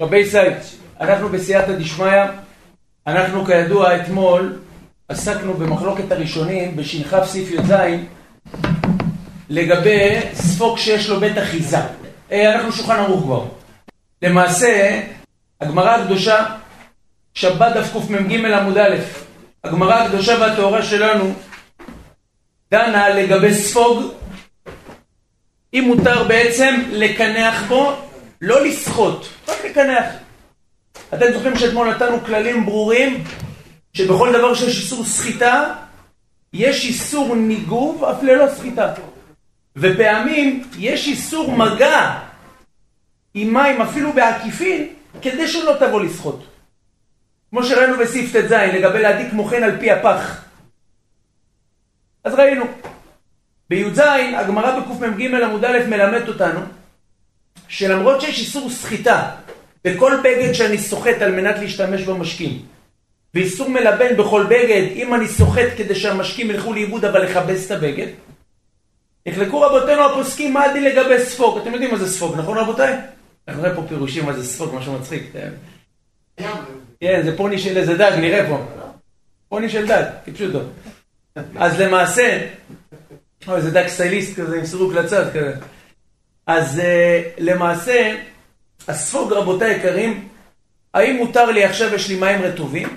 רבי ישראל, אנחנו בסייעתא דשמיא, אנחנו כידוע אתמול עסקנו במחלוקת הראשונים בש"כ סעיף י"ז לגבי ספוק שיש לו בית אחיזה. אה, אנחנו שולחן ערוך כבר. למעשה, הגמרא הקדושה, שבת דף קמ"ג עמוד א', הגמרא הקדושה והטהורה שלנו דנה לגבי ספוג, אם מותר בעצם לקנח בו, לא לסחוט, רק לקנח. אתם זוכרים שאתמול נתנו כללים ברורים שבכל דבר שיש איסור סחיטה, יש איסור ניגוב אף ללא סחיטה. ופעמים יש איסור מגע עם מים אפילו בעקיפין, כדי שלא תבוא לסחוט. כמו שראינו בסעיף ט"ז לגבי להדיק מוכן על פי הפח. אז ראינו. בי"ז הגמרא בקמ"ג עמוד א' מלמד אותנו שלמרות שיש איסור סחיטה בכל בגד שאני סוחט על מנת להשתמש במשקים ואיסור מלבן בכל בגד אם אני סוחט כדי שהמשקים ילכו לאיבוד אבל לכבס את הבגד נחלקו רבותינו הפוסקים מה הדין לגבי ספוג? אתם יודעים מה זה ספוג נכון רבותיי? אנחנו נראה פה פירושים מה זה ספוג משהו מצחיק כן. זה פוני של איזה דג נראה פה. פוני של דג כפשוטו אז למעשה איזה דג סטייליסט כזה עם סירוק לצד כזה אז למעשה הספוג רבותיי יקרים האם מותר לי עכשיו יש לי מים רטובים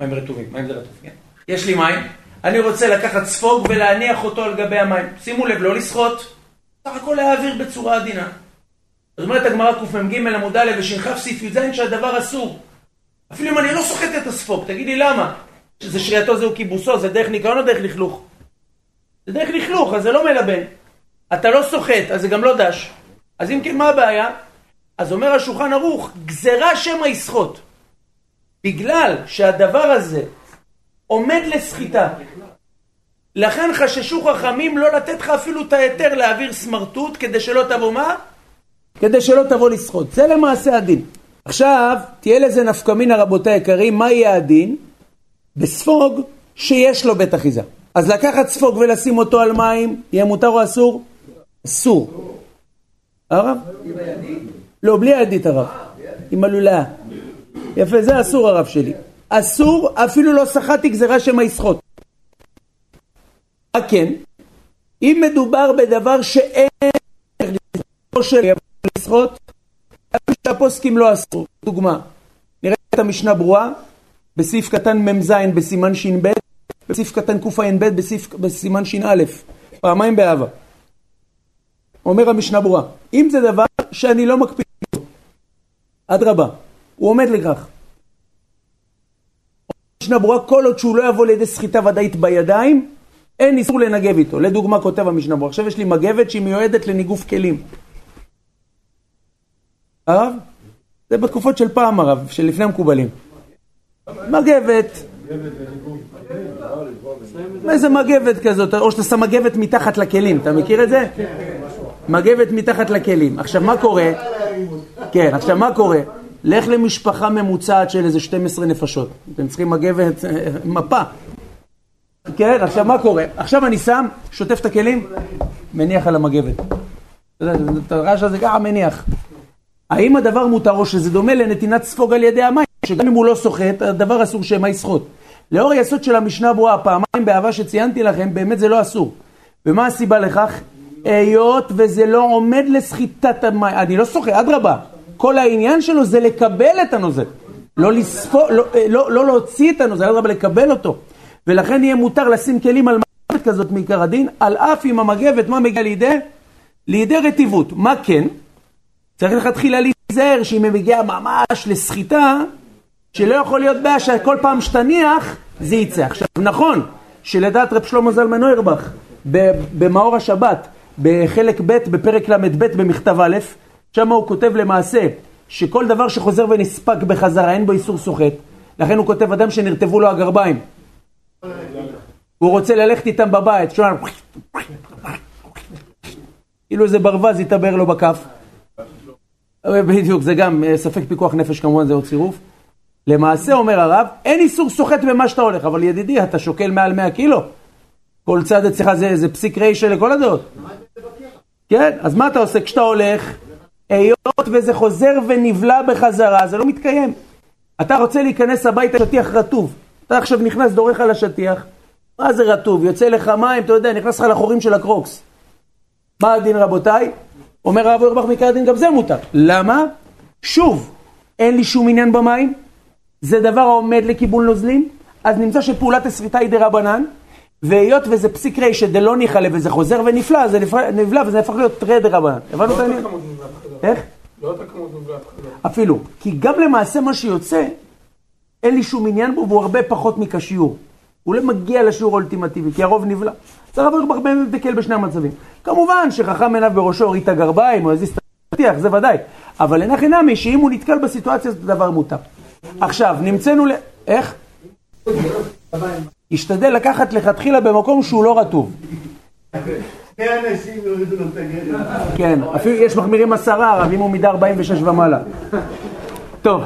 מים רטובים, מים זה רטוב, כן? יש לי מים, אני רוצה לקחת ספוג ולהניח אותו על גבי המים. שימו לב, לא לשחות, סך הכל להעביר בצורה עדינה. זאת אומרת הגמרא קמ"ג עמוד א' ושנכף סעיף י"ז שהדבר אסור. אפילו אם אני לא סוחט את הספוג, תגיד לי למה? שזה שריעתו זהו כיבוסו, זה דרך ניקיון או דרך לכלוך? זה דרך לכלוך, אז זה לא מלבן. אתה לא סוחט, אז זה גם לא דש. אז אם כן, מה הבעיה? אז אומר השולחן ערוך, גזרה שמא יסחוט. בגלל שהדבר הזה עומד לסחיטה. לכן חששו חכמים לא לתת לך אפילו את ההיתר להעביר סמרטוט כדי שלא תבוא מה? כדי שלא תבוא לסחוט. זה למעשה הדין. עכשיו, תהיה לזה נפקא מינה רבותיי היקרים, מה יהיה הדין? בספוג שיש לו בית אחיזה. אז לקחת ספוג ולשים אותו על מים, יהיה מותר או אסור? אסור. הרב? לא, בלי הידית הרב. עם הלולאה. יפה, זה אסור הרב שלי. אסור, אפילו לא סחטתי גזירה שמא יסחוט. מה כן? אם מדובר בדבר שאין של לסחוט, שהפוסקים לא אסור. דוגמה, נראה את המשנה ברורה, בסעיף קטן מ"ז בסימן ש"ב, בסעיף קטן קע"ב בסימן ש"א, פעמיים באהבה. אומר המשנה ברורה, אם זה דבר שאני לא מקפיד אותו, אדרבה, הוא עומד לכך. משנה ברורה, כל עוד שהוא לא יבוא לידי סחיטה ודאית בידיים, אין איסור לנגב איתו. לדוגמה כותב המשנה ברורה, עכשיו יש לי מגבת שהיא מיועדת לניגוף כלים. הרב? זה בתקופות של פעם הרב, של לפני המקובלים. מגבת. איזה מגבת כזאת, או שאתה שם מגבת מתחת לכלים, אתה מכיר את זה? מגבת מתחת לכלים. עכשיו מה קורה? כן, עכשיו מה קורה? לך למשפחה ממוצעת של איזה 12 נפשות. אתם צריכים מגבת, מפה. כן, עכשיו מה קורה? עכשיו אני שם, שוטף את הכלים, מניח על המגבת. את הרעש הזה ככה מניח. האם הדבר מותר או שזה דומה לנתינת ספוג על ידי המים, שגם אם הוא לא סוחט, הדבר אסור שמא יסחוט. לאור היסוד של המשנה ברורה, פעמיים באהבה שציינתי לכם, באמת זה לא אסור. ומה הסיבה לכך? היות וזה לא עומד לסחיטת המים, אני לא סוחט, אדרבה. כל העניין שלו זה לקבל את הנוזל. לא, לספור, לא, לא, לא להוציא את הנוזל, אלא לקבל אותו. ולכן יהיה מותר לשים כלים על מגבת כזאת מעיקר הדין, על אף אם המגבת, מה מגיע לידי? לידי רטיבות. מה כן? צריך לכתחילה להיזהר שאם היא מגיעה ממש לסחיטה, שלא יכול להיות בעיה שכל פעם שתניח זה יצא. עכשיו, נכון שלדעת רב שלמה זלמן אוירבך, במאור השבת, בחלק ב' בפרק ל"ב במכתב א', שם הוא כותב למעשה שכל דבר שחוזר ונספק בחזרה אין בו איסור סוחט, לכן הוא כותב אדם שנרטבו לו הגרביים. הוא רוצה ללכת איתם בבית, שומע, כאילו איזה ברווז יתעבר לו בכף. בדיוק, זה גם ספק פיקוח נפש כמובן, זה עוד צירוף. למעשה אומר הרב, אין איסור סוחט במה שאתה הולך, אבל ידידי, אתה שוקל מעל 100 קילו. כל צד אצלך זה, זה פסיק רישה לכל הדעות. כן, אז מה אתה עושה כשאתה הולך? היות וזה חוזר ונבלע בחזרה, זה לא מתקיים. אתה רוצה להיכנס הביתה, שטיח רטוב. אתה עכשיו נכנס, דורך על השטיח, מה זה רטוב? יוצא לך מים, אתה יודע, נכנס לך לחורים של הקרוקס. מה הדין רבותיי? אומר הרב אורבך מקרא הדין, גם זה מותר. למה? שוב, אין לי שום עניין במים, זה דבר העומד לקיבול נוזלים, אז נמצא שפעולת הסריטה היא דה רבנן, והיות וזה פסיק רישא דלא ניחא וזה חוזר ונפלא, זה נבלע וזה הפך להיות תרי דה רבנן. הבנו את העניין? איך? לא אותה כמות נובלעת. אפילו. כי גם למעשה מה שיוצא, אין לי שום עניין בו, והוא הרבה פחות מכשיור. הוא לא מגיע לשיעור האולטימטיבי, כי הרוב נבלע. אז הרב אורבך באמת מתקל בשני המצבים. כמובן שחכם עיניו בראשו הוריד את הגרביים, או הזיז את הפתיח, זה ודאי. אבל אין הכי נמי שאם הוא נתקל בסיטואציה זה דבר מותר. עכשיו, נמצאנו ל... איך? השתדל לקחת לכתחילה במקום שהוא לא רטוב. כן, אפילו יש מחמירים עשרה, הרב, אם הוא מידה 46 ומעלה. טוב.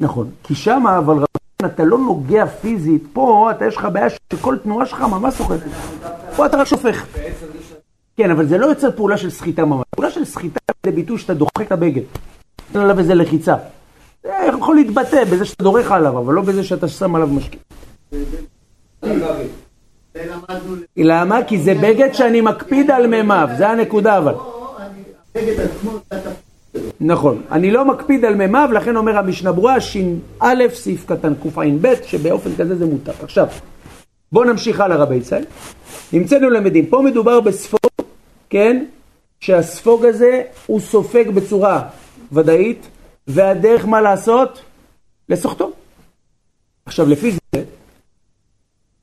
נכון, כי שם אבל רבן אתה לא נוגע פיזית, פה אתה יש לך בעיה שכל תנועה שלך ממש סוחטת. פה אתה רק שופך. כן, אבל זה לא יוצר פעולה של סחיטה ממש. פעולה של סחיטה זה ביטוי שאתה דוחק את הבגד. אין עליו איזה לחיצה. זה יכול להתבטא בזה שאתה דורך עליו, אבל לא בזה שאתה שם עליו משקיע. למה? כי זה בגד שאני מקפיד על מימיו, זה הנקודה אבל. נכון, אני לא מקפיד על מימיו, לכן אומר המשנה ברורה, ש"א סעיף קטן קע"ב, שבאופן כזה זה מותר. עכשיו, בואו נמשיך הלאה רבי ישראל. נמצאנו למדים, פה מדובר בספוג, כן? שהספוג הזה הוא סופג בצורה ודאית, והדרך מה לעשות? לסוחתו. עכשיו לפי זה,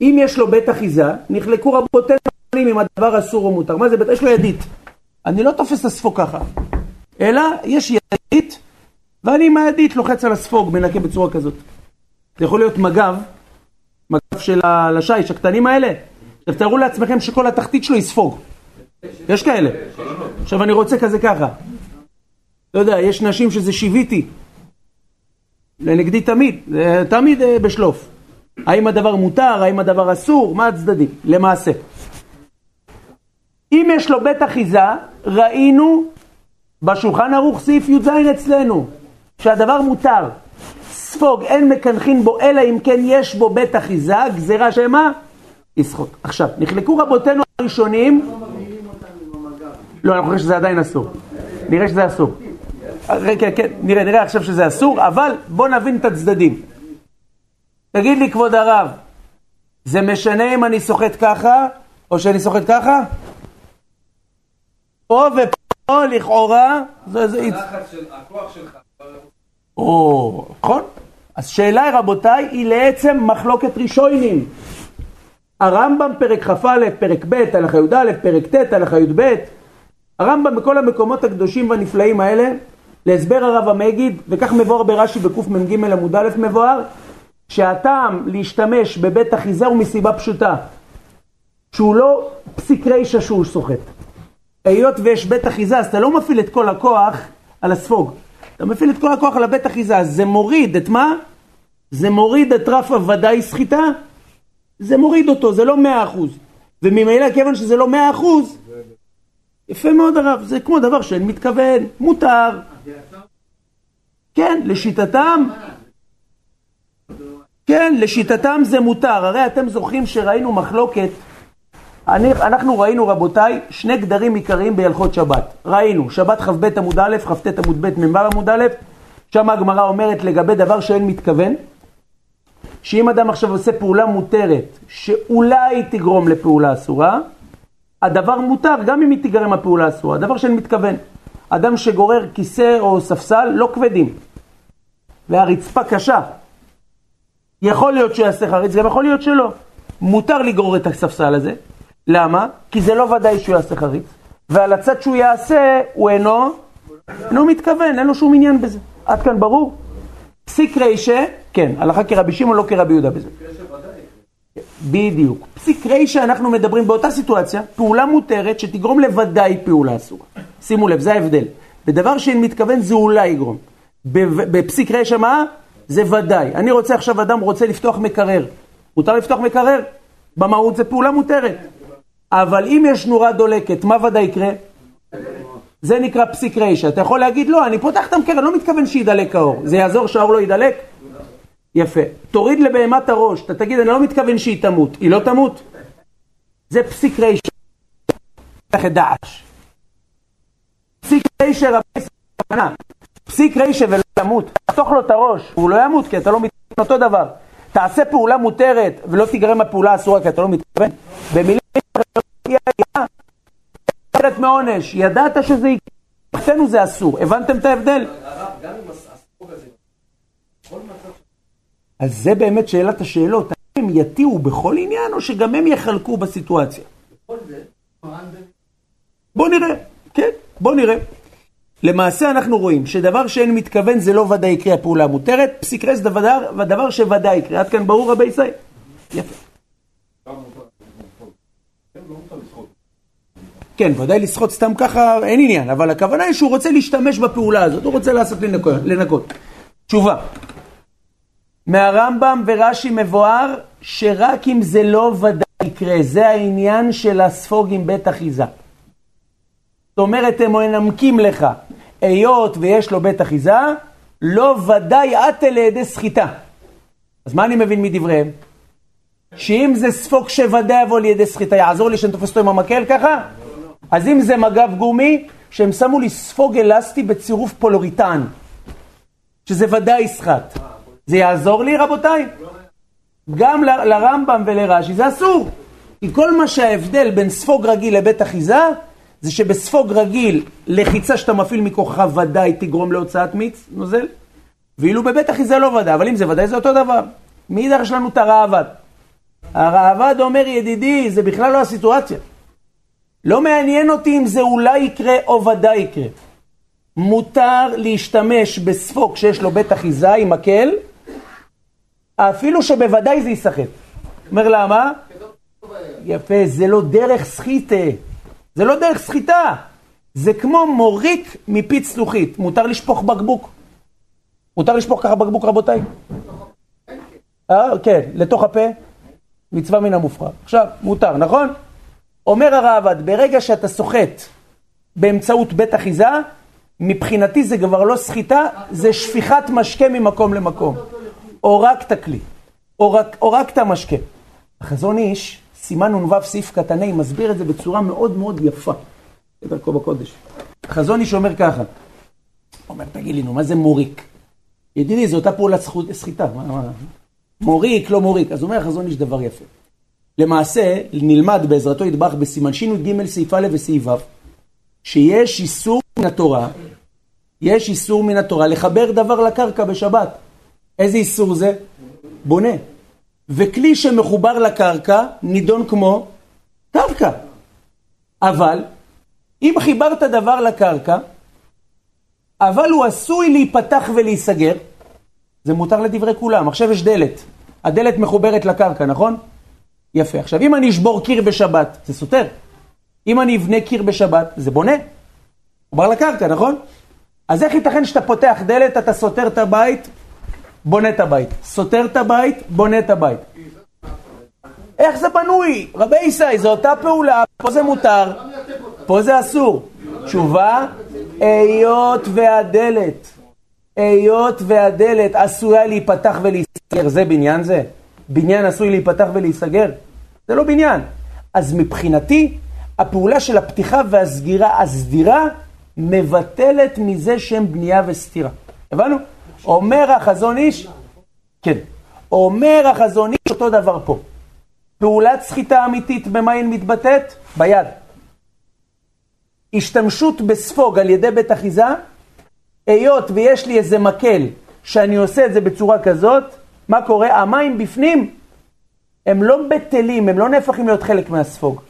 אם יש לו בית אחיזה, נחלקו רבותינו אם הדבר אסור או מותר. מה זה בית? יש לו ידית. אני לא תופס את הספוג ככה, אלא יש ידית, ואני עם הידית לוחץ על הספוג, מנקה בצורה כזאת. זה יכול להיות מג"ב, מג"ב של השיש, הקטנים האלה. עכשיו תארו לעצמכם שכל התחתית שלו יספוג. יש כאלה. עכשיו אני רוצה כזה ככה. לא יודע, יש נשים שזה שיוויתי. לנגדי תמיד, תמיד אה, בשלוף. האם הדבר מותר, האם הדבר אסור, מה הצדדים? למעשה. אם יש לו בית אחיזה, ראינו בשולחן ערוך סעיף י"ז אצלנו, שהדבר מותר. ספוג, אין מקנחין בו, אלא אם כן יש בו בית אחיזה, גזירה שמה? יסחוט. עכשיו, נחלקו רבותינו הראשונים... לא, אני חושב שזה עדיין אסור. נראה שזה אסור. כן, כן, נראה, נראה עכשיו שזה אסור, אבל בוא נבין את הצדדים. תגיד לי, כבוד הרב, זה משנה אם אני סוחט ככה, או שאני סוחט ככה? פה ופה, לכאורה, זה... זה... הלחץ של הכוח שלך. או, נכון. אז שאלה, רבותיי, היא לעצם מחלוקת ראשונים. הרמב"ם פרק כ"א, פרק ב', הלכה י"א, פרק ט', הלכה י"ב. הרמב"ם בכל המקומות הקדושים והנפלאים האלה, להסבר הרב המגיד, וכך מבואר ברש"י בקמ"ג עמוד א' מבואר, שהטעם להשתמש בבית אחיזה הוא מסיבה פשוטה, שהוא לא פסיק רישא שהוא סוחט. היות ויש בית אחיזה, אז אתה לא מפעיל את כל הכוח על הספוג. אתה מפעיל את כל הכוח על הבית אחיזה, אז זה מוריד את מה? זה מוריד את רף הוודאי סחיטה, זה מוריד אותו, זה לא מאה אחוז. וממילא כיוון שזה לא מאה אחוז, יפה מאוד הרב, זה כמו דבר שאין מתכוון, מותר. כן, לשיטתם, כן, לשיטתם זה מותר. הרי אתם זוכרים שראינו מחלוקת, אני, אנחנו ראינו רבותיי שני גדרים עיקריים בהלכות שבת. ראינו, שבת כ"ב עמוד א', כ"ט עמוד ב', מ"ו עמוד א', שם הגמרא אומרת לגבי דבר שאין מתכוון, שאם אדם עכשיו עושה פעולה מותרת, שאולי תגרום לפעולה אסורה, הדבר מותר גם אם היא תיגרם הפעולה אסורה, הדבר שאין מתכוון. אדם שגורר כיסא או ספסל לא כבדים, והרצפה קשה. יכול להיות שהוא יעשה חריץ, גם יכול להיות שלא. מותר לגרור את הספסל הזה. למה? כי זה לא ודאי שהוא יעשה חריץ, ועל הצד שהוא יעשה, הוא אינו, אינו מתכוון, אין לו שום עניין בזה. עד כאן ברור? פסיק רישה, כן, הלכה כרבי שמעון, לא כרבי יהודה בזה. בדיוק. פסיק רישה אנחנו מדברים באותה סיטואציה, פעולה מותרת שתגרום לוודאי פעולה אסורה. שימו לב, זה ההבדל. בדבר שאין מתכוון זה אולי יגרום. בפסיק רישה מה? זה ודאי. אני רוצה עכשיו, אדם רוצה לפתוח מקרר. מותר לפתוח מקרר? במהות זה פעולה מותרת. אבל אם יש נורה דולקת, מה ודאי יקרה? זה נקרא פסיק רישא. אתה יכול להגיד, לא, אני פותח את המקרה, אני לא מתכוון שידלק האור. זה יעזור שהאור לא ידלק? יפה. תוריד לבהמת הראש, אתה תגיד, אני לא מתכוון שהיא תמות. היא לא תמות? זה פסיק. תפתח את דעש. פסיק רישא רבי. פסיק רישא ולא ימות. תחתוך לו את הראש, הוא לא ימות כי אתה לא מתכוון אותו דבר. תעשה פעולה מותרת ולא תיגרם הפעולה אסורה כי אתה לא מתכוון. במילים אחרת מעונש, ידעת שזה יקרה, תחתנו זה אסור, הבנתם את ההבדל? אז זה באמת שאלת השאלות, האם הם יטיעו בכל עניין או שגם הם יחלקו בסיטואציה? בוא נראה, כן, בוא נראה. למעשה אנחנו רואים שדבר שאין מתכוון זה לא ודאי יקרה הפעולה המותרת, פסיק רס דבר, שוודאי יקרה. עד כאן ברור רבי ישראל? יפה. כן, ודאי לשחות סתם ככה, אין עניין, אבל הכוונה היא שהוא רוצה להשתמש בפעולה הזאת, הוא רוצה לעשות. לנקות. תשובה, מהרמב"ם ורש"י מבואר שרק אם זה לא ודאי יקרה, זה העניין של הספוג עם בית אחיזה. זאת אומרת, הם מנמקים לך, היות ויש לו בית אחיזה, לא ודאי עתה לידי סחיטה. אז מה אני מבין מדבריהם? שאם זה ספוג שוודאי יבוא לידי סחיטה, יעזור לי שאני תופס אותו עם המקל ככה? אז אם זה מגב גומי, שהם שמו לי ספוג אלסטי בצירוף פולוריטן, שזה ודאי יסחט. זה יעזור לי רבותיי? גם ל- לרמב"ם ולרש"י זה אסור. כי כל מה שההבדל בין ספוג רגיל לבית אחיזה, זה שבספוג רגיל, לחיצה שאתה מפעיל מכוחך ודאי תגרום להוצאת מיץ, נוזל, ואילו בבית אחיזה לא ודאי, אבל אם זה ודאי זה אותו דבר. מאידך יש לנו את הרעב"ד. הרעב"ד אומר, ידידי, זה בכלל לא הסיטואציה. לא מעניין אותי אם זה אולי יקרה או ודאי יקרה. מותר להשתמש בספוג שיש לו בית אחיזה עם מקל, אפילו שבוודאי זה ייסחט. אומר למה? יפה, זה לא דרך סחיטה. זה לא דרך סחיטה. זה כמו מוריק מפית זכוכית. מותר לשפוך בקבוק. מותר לשפוך ככה בקבוק, רבותיי? אה, כן, לתוך הפה. מצווה מן המופרע. עכשיו, מותר, נכון? אומר הרעב"ד, ברגע שאתה סוחט באמצעות בית אחיזה, מבחינתי זה כבר לא סחיטה, זה שפיכת משקה ממקום למקום. הורקת כלי, הורקת משקה. החזון איש, סימן נ"ו סעיף קטן ה', מסביר את זה בצורה מאוד מאוד יפה. בדרכו בקודש. החזון איש אומר ככה, אומר, תגיד לי, נו, מה זה מוריק? ידידי, זו אותה פעולת סחיטה. מוריק, לא מוריק. אז אומר החזון איש דבר יפה. למעשה, נלמד בעזרתו ידבח בסימן שי"ג סעיף א' וסעיף ו', שיש איסור מן התורה, יש איסור מן התורה לחבר דבר לקרקע בשבת. איזה איסור זה? בונה. וכלי שמחובר לקרקע נידון כמו קרקע. אבל, אם חיברת דבר לקרקע, אבל הוא עשוי להיפתח ולהיסגר, זה מותר לדברי כולם. עכשיו יש דלת. הדלת מחוברת לקרקע, נכון? יפה. עכשיו, אם אני אשבור קיר בשבת, זה סותר. אם אני אבנה קיר בשבת, זה בונה. מחובר לקרקע, נכון? אז איך ייתכן שאתה פותח דלת, אתה סותר את הבית, בונה את הבית. סותר את הבית, בונה את הבית. איך זה בנוי? רבי ישי, זו אותה פעולה, פה זה מותר, פה זה אסור. תשובה, היות והדלת, היות והדלת עשויה להיפתח ולהיסגר, זה בניין זה? בניין עשוי להיפתח ולהיסגר? זה לא בניין. אז מבחינתי, הפעולה של הפתיחה והסגירה, הסדירה, מבטלת מזה שם בנייה וסתירה. הבנו? אומר החזון איש, כן, אומר החזון איש אותו דבר פה. פעולת סחיטה אמיתית, במה היא מתבטאת? ביד. השתמשות בספוג על ידי בית אחיזה, היות ויש לי איזה מקל שאני עושה את זה בצורה כזאת, מה קורה? המים בפנים הם לא בטלים, הם לא נהפכים להיות חלק מהספוג.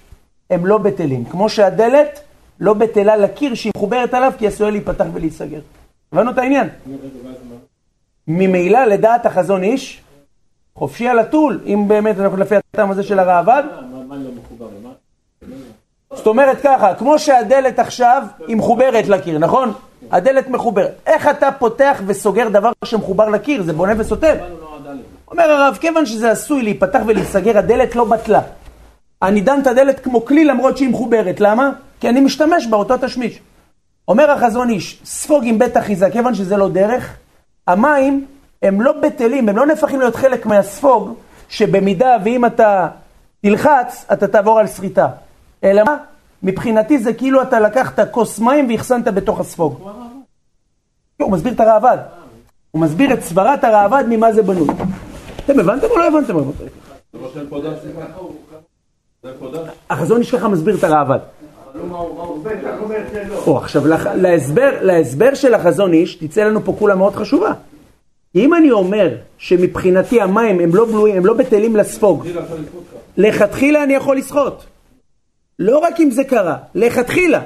הם לא בטלים. כמו שהדלת לא בטלה לקיר שהיא מחוברת עליו כי עשויה להיפתח ולהיסגר. הבנו את העניין? ממילא לדעת החזון איש, חופשי על הטול, אם באמת אנחנו לפי הטעם הזה של הרעב"ד. זאת אומרת ככה, כמו שהדלת עכשיו היא מחוברת לקיר, נכון? הדלת מחוברת. איך אתה פותח וסוגר דבר שמחובר לקיר? זה בונה וסותם. אומר הרב, כיוון שזה עשוי להיפתח ולהיסגר, הדלת לא בטלה. אני דן את הדלת כמו כלי למרות שהיא מחוברת. למה? כי אני משתמש בה, אותו תשמיש. אומר החזון איש, ספוג עם בית אחיזה, כיוון שזה לא דרך, המים הם לא בטלים, הם לא נהפכים להיות חלק מהספוג, שבמידה ואם אתה תלחץ, אתה תעבור על סחיטה. אלא מה? מבחינתי זה כאילו אתה לקחת כוס מים ואחסנת בתוך הספוג. הוא מסביר את הראב"ד. הוא מסביר את סברת הראב"ד ממה זה בנוי. אתם הבנתם או לא הבנתם? החזון איש ככה מסביר את הראב"ד. או, עכשיו, להסבר, להסבר של החזון איש, תצא לנו פה כולה מאוד חשובה. אם אני אומר שמבחינתי המים הם לא בלויים, הם לא בטלים לספוג, לכתחילה אני יכול לשחות. לא רק אם זה קרה, לכתחילה.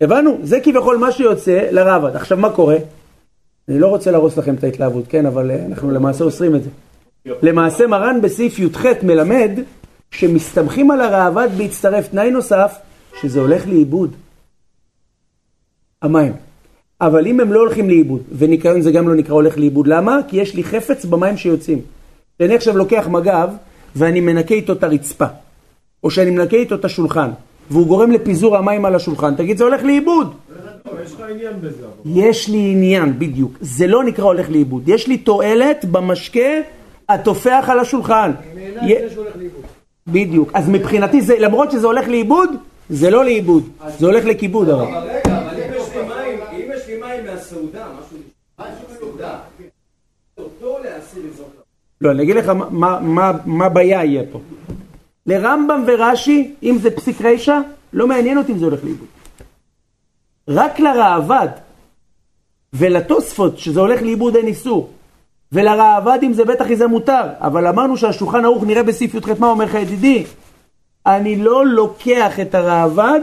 הבנו? זה כביכול מה שיוצא לרבד. עכשיו, מה קורה? אני לא רוצה להרוס לכם את ההתלהבות, כן, אבל אה, אנחנו למעשה אוסרים את זה. למעשה מרן בסעיף י"ח מלמד שמסתמכים על הראב"ד בהצטרף תנאי נוסף, שזה הולך לאיבוד. המים. אבל אם הם לא הולכים לאיבוד, וניקיון זה גם לא נקרא הולך לאיבוד, למה? כי יש לי חפץ במים שיוצאים. אני עכשיו לוקח מגב ואני מנקה איתו את הרצפה, או שאני מנקה איתו את השולחן, והוא גורם לפיזור המים על השולחן, תגיד זה הולך לאיבוד. יש לך עניין בזה. יש לי עניין, בדיוק. זה לא נקרא הולך לאיבוד. יש לי תועלת במשקה התופח על השולחן. בדיוק. אז מבחינתי, זה, למרות שזה הולך לאיבוד, זה לא לאיבוד. זה הולך לכיבוד אבל רגע, אבל אם יש מהסעודה, משהו אותו להסיר לזרוק. לא, אני אגיד לך מה הבעיה יהיה פה. לרמב"ם ורש"י, אם זה פסיק רישא, לא מעניין אותי אם זה הולך לאיבוד. רק לראב"ד ולתוספות, שזה הולך לאיבוד אין איסור, ולראב"ד אם זה בטח זה מותר, אבל אמרנו שהשולחן ערוך נראה בסעיף י"ח, מה אומר לך ידידי? אני לא לוקח את הראב"ד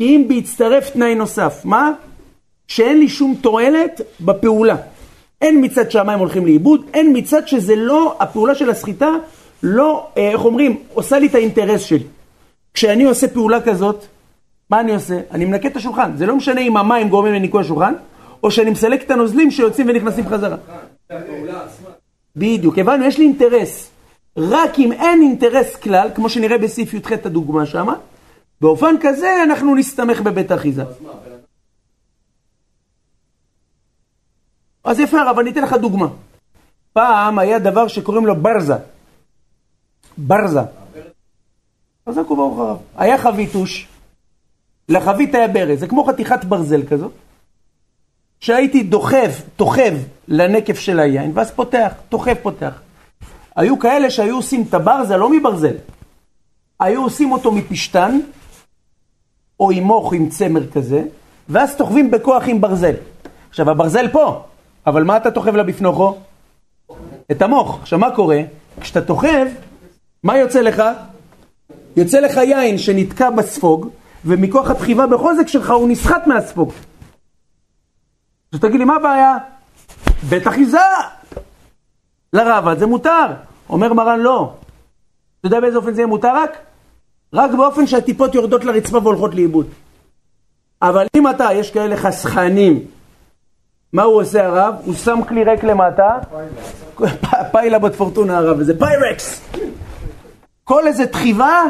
אם בהצטרף תנאי נוסף. מה? שאין לי שום תועלת בפעולה. אין מצד שהמים הולכים לאיבוד, אין מצד שזה לא, הפעולה של הסחיטה לא, אה, איך אומרים, עושה לי את האינטרס שלי. כשאני עושה פעולה כזאת, מה אני עושה? אני מנקה את השולחן. זה לא משנה אם המים גורמים לניקוי השולחן, או שאני מסלק את הנוזלים שיוצאים ונכנסים חזרה. בדיוק, הבנו, יש לי אינטרס. רק אם אין אינטרס כלל, כמו שנראה בסעיף י"ח הדוגמה שמה, באופן כזה אנחנו נסתמך בבית האחיזה. אז יפה הרב, אני אתן לך דוגמה. פעם היה דבר שקוראים לו ברזה. ברזה. חזק וברוך הרב. היה חביתוש, לחבית היה ברז, זה כמו חתיכת ברזל כזאת, שהייתי דוחף, תוחב לנקף של היין, ואז פותח, תוחב פותח. היו כאלה שהיו עושים את הברזל לא מברזל, היו עושים אותו מפשטן, או עם מוח עם צמר כזה, ואז תוחבים בכוח עם ברזל. עכשיו, הברזל פה, אבל מה אתה תוחב לה בפנוכו? את המוח. עכשיו, מה קורה? כשאתה תוחב, מה יוצא לך? יוצא לך יין שנתקע בספוג, ומכוח התחיבה בחוזק שלך הוא נסחט מהספוג. אז תגיד לי, מה הבעיה? בית אחיזה! לרב"ד זה מותר. אומר מרן לא. אתה יודע באיזה אופן זה יהיה מותר רק? רק באופן שהטיפות יורדות לרצפה והולכות לאיבוד. אבל אם אתה, יש כאלה חסכנים, מה הוא עושה הרב? הוא שם כלי ריק למטה, פיילה בטפורטונה הרב, וזה פיירקס. כל איזה תחיבה,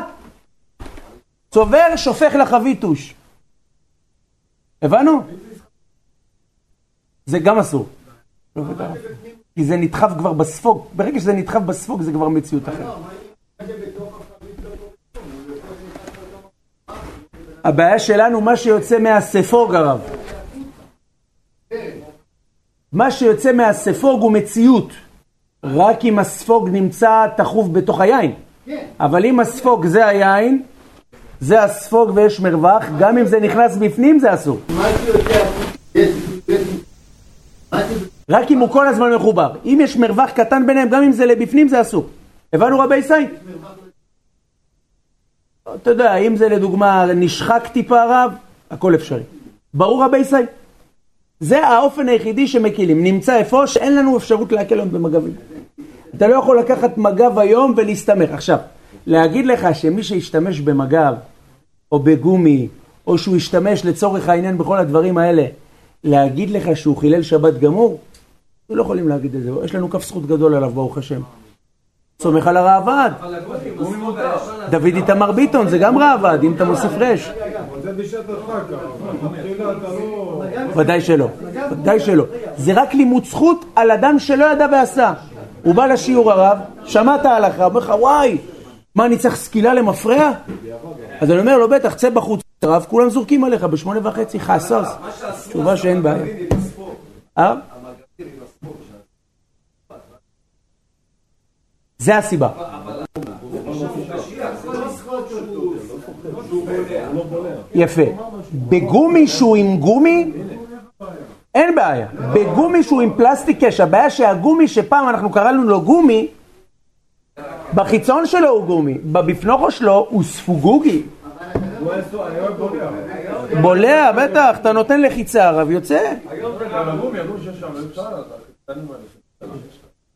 צובר, שופך לחביתוש. הבנו? זה גם אסור. כי זה נדחף כבר בספוג. ברגע שזה נדחף בספוג זה כבר מציאות אחרת. הבעיה שלנו, מה שיוצא מהספוג הרב. מה שיוצא מהספוג הוא מציאות. רק אם הספוג נמצא תחוף בתוך היין. אבל אם הספוג זה היין, זה הספוג ויש מרווח, גם אם זה נכנס בפנים זה אסור. רק אם הוא כל הזמן מחובר. אם יש מרווח קטן ביניהם, גם אם זה לבפנים זה אסור. הבנו רבי ישי? אתה יודע, אם זה לדוגמה נשחק טיפה רב, הכל אפשרי. ברור רבי ישי? זה האופן היחידי שמקילים. נמצא איפה שאין לנו אפשרות להקל היום במגבים. אתה לא יכול לקחת מגב היום ולהסתמך. עכשיו, להגיד לך שמי שישתמש במגב, או בגומי, או שהוא ישתמש לצורך העניין בכל הדברים האלה, להגיד לך שהוא חילל שבת גמור? אנחנו לא יכולים להגיד את זה, יש לנו כף זכות גדול עליו, ברוך השם. סומך על הראב"ד. דוד איתמר ביטון, זה גם ראב"ד, אם אתה מוסיף רש. זה בשעת לא... ודאי שלא, ודאי שלא. זה רק לימוד זכות על אדם שלא ידע ועשה. הוא בא לשיעור הרב, שמע את ההלכה, אומר לך, וואי, מה, אני צריך סקילה למפרע? אז אני אומר לו, בטח, צא בחוץ, הרב, כולם זורקים עליך בשמונה וחצי, חסוס. תשובה שאין בעיה. אה? זה הסיבה. יפה. בגומי שהוא עם גומי, אין בעיה. בגומי שהוא עם פלסטיק יש. הבעיה שהגומי שפעם אנחנו קראנו לו גומי, בחיצון שלו הוא גומי, בבפנוכו שלו הוא ספוגוגי. בולע. בטח, אתה נותן לחיצה, הרב יוצא.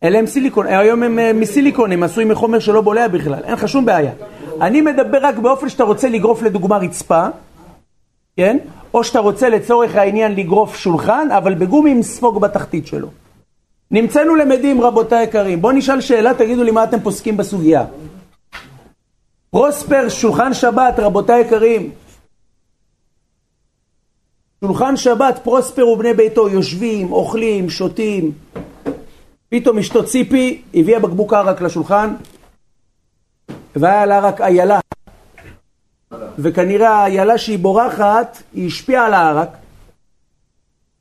אלה הם סיליקון, היום הם אה, מסיליקון, הם עשויים מחומר שלא בולע בכלל, אין לך שום בעיה. אני מדבר רק באופן שאתה רוצה לגרוף לדוגמה רצפה, כן? או שאתה רוצה לצורך העניין לגרוף שולחן, אבל בגומי עם ספוג בתחתית שלו. נמצאנו למדים רבותיי היקרים, בואו נשאל שאלה, תגידו לי מה אתם פוסקים בסוגיה. פרוספר, שולחן שבת, רבותיי היקרים. שולחן שבת, פרוספר ובני ביתו יושבים, אוכלים, שותים. פתאום אשתו ציפי הביאה בקבוק ערק לשולחן, והיה לה רק איילה. וכנראה האיילה שהיא בורחת, היא השפיעה על הערק,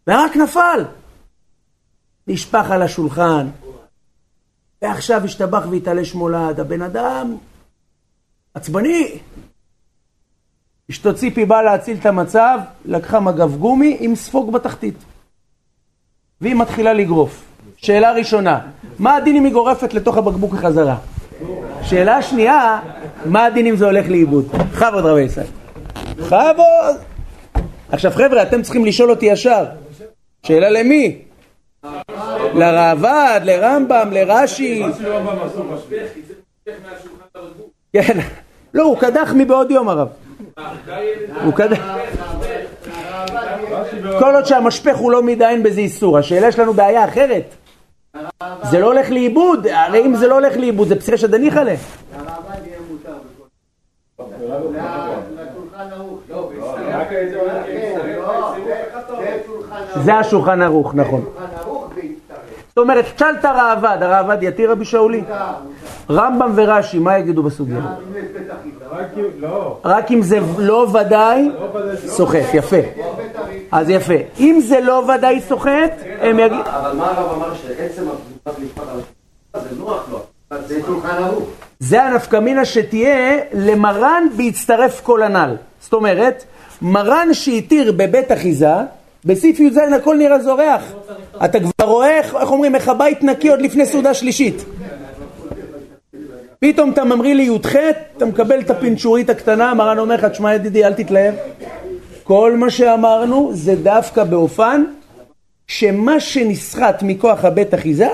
והערק נפל. נשפך על השולחן, ועכשיו השתבח והתעלה שמולד. הבן אדם עצבני. אשתו ציפי באה להציל את המצב, לקחה מגב גומי עם ספוג בתחתית. והיא מתחילה לגרוף. שאלה ראשונה, מה הדין אם היא גורפת לתוך הבקבוק החזרה? שאלה שנייה, מה הדין אם זה הולך לאיבוד? בכבוד רבי ישראל. בכבוד! עכשיו חבר'ה, אתם צריכים לשאול אותי ישר. שאלה למי? לראב"ד, לרמב"ם, לרש"י. כן. לא, הוא קדח מבעוד יום הרב. הוא קדח. כל עוד שהמשפך הוא לא מדי אין בזה איסור. השאלה יש לנו בעיה אחרת. זה לא הולך לאיבוד, הרי אם זה לא הולך לאיבוד זה פסיכי שדניחא לה. הרעב"ד יהיה מותר בכל לשולחן ערוך. לא, זה השולחן ערוך, נכון. זאת אומרת, תשאל את הראב"ד, הראב"ד יתיר רבי שאולי? רמב"ם ורש"י, מה יגידו בסוגיה? רק אם, לא, רק אם זה לא ודאי, סוחט, יפה. אז יפה. אם זה לא ודאי סוחט, הם יגידו... אבל מה הרב אמר שעצם הפגיעה זה נוח לו. זה שולחן ערוך. זה הנפקא מינה שתהיה למרן בהצטרף כל הנ"ל. זאת אומרת, מרן שהתיר בבית אחיזה, בסעיף י"ז הכל נראה זורח. אתה כבר רואה, איך אומרים, איך הבית נקי עוד לפני סעודה שלישית. פתאום אתה ממריא לי"ח, אתה מקבל את הפינצ'ורית הקטנה, מרן אומר לך, תשמע ידידי, אל תתלהב. כל מה שאמרנו זה דווקא באופן שמה שנסחט מכוח הבית אחיזה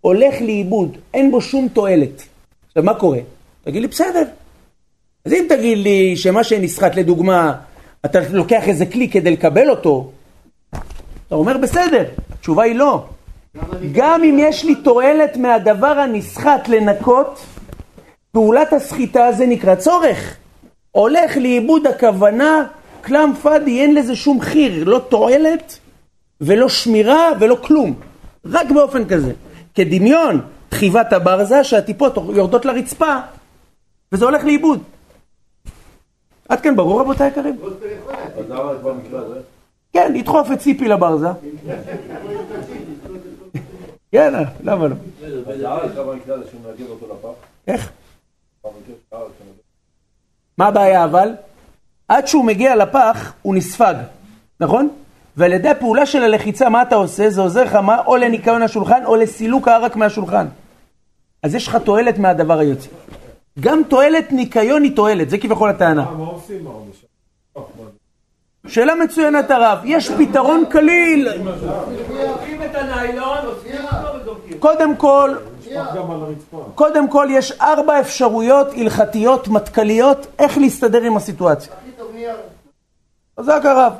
הולך לאיבוד, אין בו שום תועלת. עכשיו מה קורה? תגיד לי בסדר. אז אם תגיד לי שמה שנסחט לדוגמה, אתה לוקח איזה כלי כדי לקבל אותו, אתה אומר בסדר, התשובה היא לא. גם אם יש לי תועלת מהדבר הנסחט לנקות, פעולת הסחיטה זה נקרא צורך. הולך לאיבוד הכוונה, כלם פאדי, אין לזה שום חיר, לא תועלת ולא שמירה ולא כלום. רק באופן כזה. כדמיון, תחיבת הברזה שהטיפות יורדות לרצפה וזה הולך לאיבוד. עד כאן ברור רבותיי היקרים? כן, לדחוף את ציפי לברזה. כן, למה לא? איך? מה הבעיה אבל? עד שהוא מגיע לפח הוא נספג, נכון? ועל ידי הפעולה של הלחיצה, מה אתה עושה? זה עוזר לך מה? או לניקיון השולחן או לסילוק הערק מהשולחן. אז יש לך תועלת מהדבר היוצא. גם תועלת ניקיון היא תועלת, זה כביכול הטענה. שאלה מצוינת הרב, יש פתרון קליל. קודם כל. קודם כל יש ארבע אפשרויות הלכתיות, מטכליות, איך להסתדר עם הסיטואציה. נייר. חזק הרב.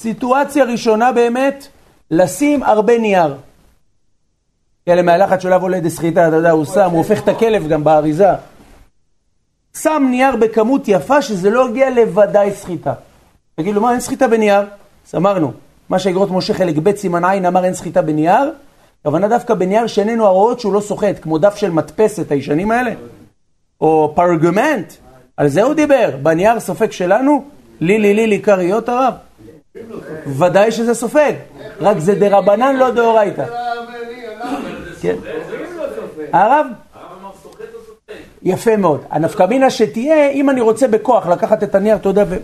סיטואציה ראשונה באמת, לשים הרבה נייר. כאלה מהלחץ שלו עולה סחיטה, אתה יודע, הוא שם, הוא הופך את הכלב גם באריזה. שם נייר בכמות יפה שזה לא יגיע לוודאי סחיטה. תגיד לו, מה, אין סחיטה בנייר? אז אמרנו, מה שאגרות משה חלק ב' סימן עין אמר אין סחיטה בנייר, הכוונה דווקא בנייר שאיננו הרואות שהוא לא סוחט, כמו דף של מדפסת הישנים האלה, או פרגומנט, על זה הוא דיבר, בנייר סופג שלנו, לי לי לי לי כריות הרב. ודאי שזה סופג, רק זה דרבנן לא דאורייתא. כן. הרב? יפה מאוד. הנפקמינה שתהיה, אם אני רוצה בכוח לקחת את הנייר, אתה יודע, ו...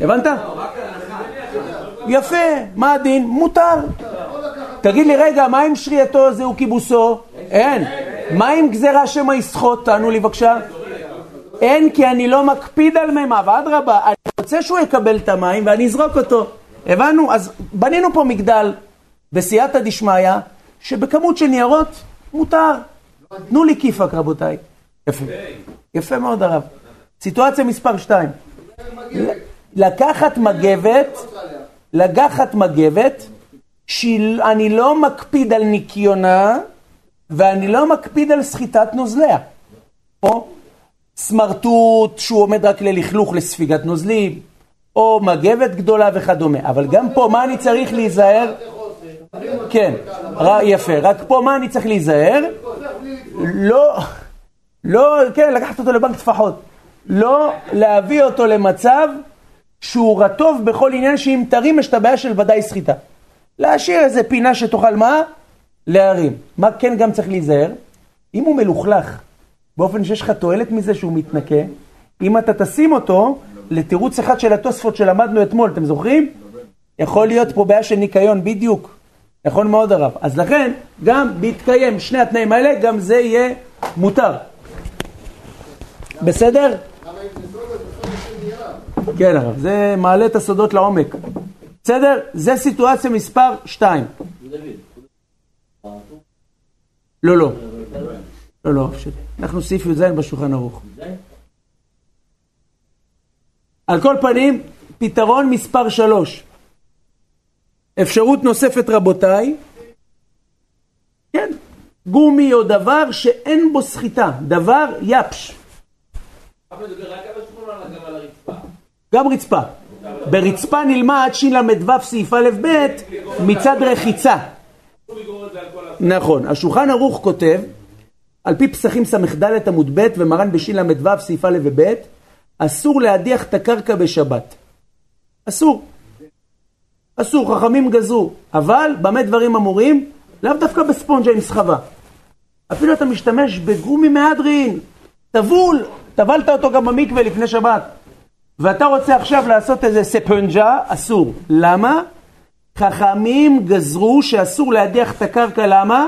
הבנת? יפה, מה הדין? מותר. תגיד לי, רגע, מה עם שרייתו זהו כיבוסו? אין. מה עם גזירה שמא יסחוט? תענו לי בבקשה. אין, כי אני לא מקפיד על מימיו, אדרבה, רוצה שהוא יקבל את המים ואני אזרוק אותו. הבנו? אז בנינו פה מגדל בסייעתא דשמיא, שבכמות של ניירות מותר. תנו לי כיפאק, רבותיי. יפה. יפה מאוד, הרב. סיטואציה מספר 2. לקחת מגבת, לקחת מגבת, שאני לא מקפיד על ניקיונה, ואני לא מקפיד על סחיטת נוזליה. או סמרטוט שהוא עומד רק ללכלוך לספיגת נוזלים, או מגבת גדולה וכדומה. אבל גם פה, מה אני צריך להיזהר? כן, יפה. רק פה מה אני צריך להיזהר? לא, לא, כן, לקחת אותו לבנק טפחות. לא להביא אותו למצב שהוא רטוב בכל עניין שאם תרים יש את הבעיה של ודאי סחיטה. להשאיר איזה פינה שתאכל מה? להרים. מה כן גם צריך להיזהר? אם הוא מלוכלך, באופן שיש לך תועלת מזה שהוא מתנקה, אם אתה תשים אותו לתירוץ אחד של התוספות שלמדנו אתמול, אתם זוכרים? יכול להיות פה בעיה של ניקיון, בדיוק. נכון מאוד הרב. אז לכן, גם בהתקיים שני התנאים האלה, גם זה יהיה מותר. בסדר? כן הרב, זה מעלה את הסודות לעומק. בסדר? זה סיטואציה מספר 2. לא, לא. לא, לא, אנחנו סעיף י"ז בשולחן ערוך. על כל פנים, פתרון מספר 3. אפשרות נוספת רבותיי, כן, גומי או דבר שאין בו סחיטה, דבר יפש. גם רצפה. ברצפה נלמד של"ו סעיף א' ב' מצד רחיצה. נכון. השולחן ערוך כותב, על פי פסחים ס"ד עמוד ב' ומרן בשל"ו סעיף א' וב', אסור להדיח את הקרקע בשבת. אסור. אסור, חכמים גזרו. אבל במה דברים אמורים? לאו דווקא בספונג'ה עם סחבה. אפילו אתה משתמש בגומי מהדרין, טבול, טבלת אותו גם במקווה לפני שבת. ואתה רוצה עכשיו לעשות איזה ספונג'ה, אסור. למה? חכמים גזרו שאסור להדיח את הקרקע, למה?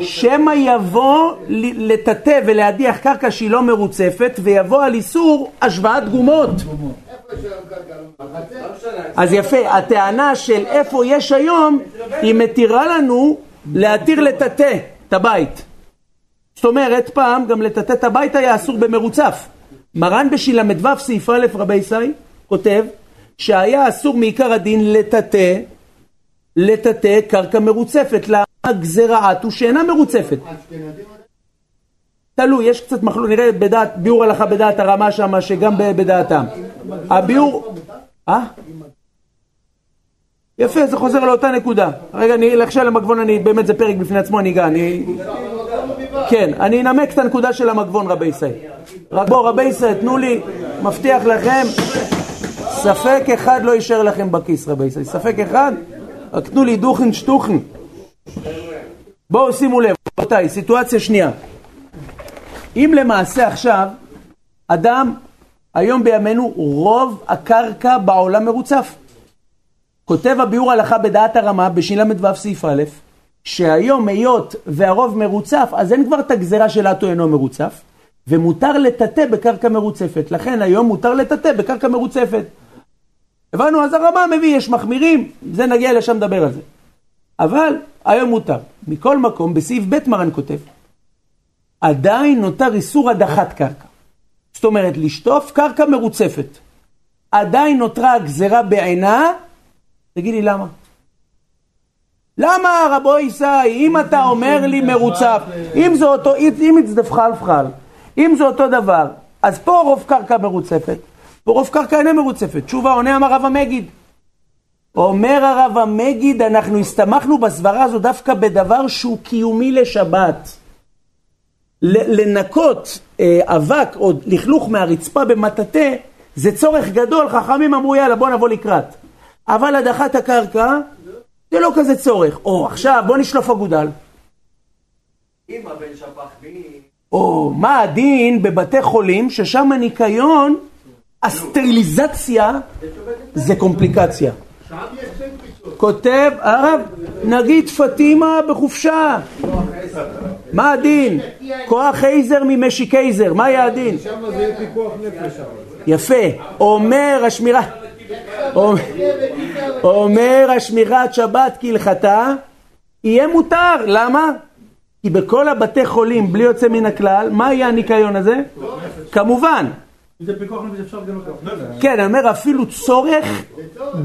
שמא יבוא לטאטא ולהדיח קרקע שהיא לא מרוצפת, ויבוא על איסור השוואת גומות. אז יפה, הטענה של איפה יש היום, היא מתירה לנו להתיר לטאטא את הבית. זאת אומרת, פעם גם לטאטא את הבית היה אסור במרוצף. מרן בשל"ו סעיף א' רבי ישי כותב שהיה אסור מעיקר הדין לטאטא, לטאטא קרקע מרוצפת. למה גזירעת הוא שאינה מרוצפת? תלוי, יש קצת מחלוק, נראה בדעת, ביאור הלכה בדעת הרמה שם, שגם בדעתם. הביאור... אה? יפה, זה חוזר לאותה נקודה. רגע, אני עכשיו למגבון, אני, באמת זה פרק בפני עצמו, אני אגע, אני... כן, אני אנמק את הנקודה של המגבון רבי ישראל. בואו רבי ישראל, תנו לי, מבטיח לכם, ספק אחד לא יישאר לכם בכיס רבי ישראל, ספק אחד, רק תנו לי דוכן שטוכן. בואו שימו לב, רבותיי, סיטואציה שנייה. אם למעשה עכשיו, אדם, היום בימינו, רוב הקרקע בעולם מרוצף. כותב הביאור הלכה בדעת הרמה, בשל"ו סעיף א', שהיום היות והרוב מרוצף, אז אין כבר את הגזרה של אטו אינו מרוצף, ומותר לטאטא בקרקע מרוצפת. לכן היום מותר לטאטא בקרקע מרוצפת. הבנו? אז הרמה מביא, יש מחמירים, זה נגיע לשם לדבר על זה. אבל היום מותר. מכל מקום, בסעיף ב' מרן כותב, עדיין נותר איסור הדחת קרקע. זאת אומרת, לשטוף קרקע מרוצפת. עדיין נותרה הגזרה בעינה, תגיד לי למה? למה רבו ישי, אם אתה אומר לי מרוצף, אם זה אותו, אם it's the פחל פחל, אם זה אותו דבר, אז פה רוב קרקע מרוצפת, פה רוב קרקע אינה מרוצפת. תשובה עונה אמר רב המגיד. אומר הרב המגיד, אנחנו הסתמכנו בסברה הזו דווקא בדבר שהוא קיומי לשבת. לנקות אה, אבק או לכלוך מהרצפה במטאטא זה צורך גדול, חכמים אמרו יאללה בוא נבוא לקראת. אבל הדחת הקרקע זה לא כזה צורך. או עכשיו בוא נשלוף אגודל. אמא בן שפח מי... או מה הדין בבתי חולים ששם הניקיון, הסטריליזציה זה קומפליקציה. כותב הרב, נגיד פטימה בחופשה. מה הדין? כוח חייזר ממשי קייזר, מה יהיה הדין? יפה, אומר השמירה, אומר השמירת שבת כהלכתה, יהיה מותר, למה? כי בכל הבתי חולים, בלי יוצא מן הכלל, מה יהיה הניקיון הזה? כמובן. אם זה פיקוח נפש אפשר גם לקחת. כן, אני אומר אפילו צורך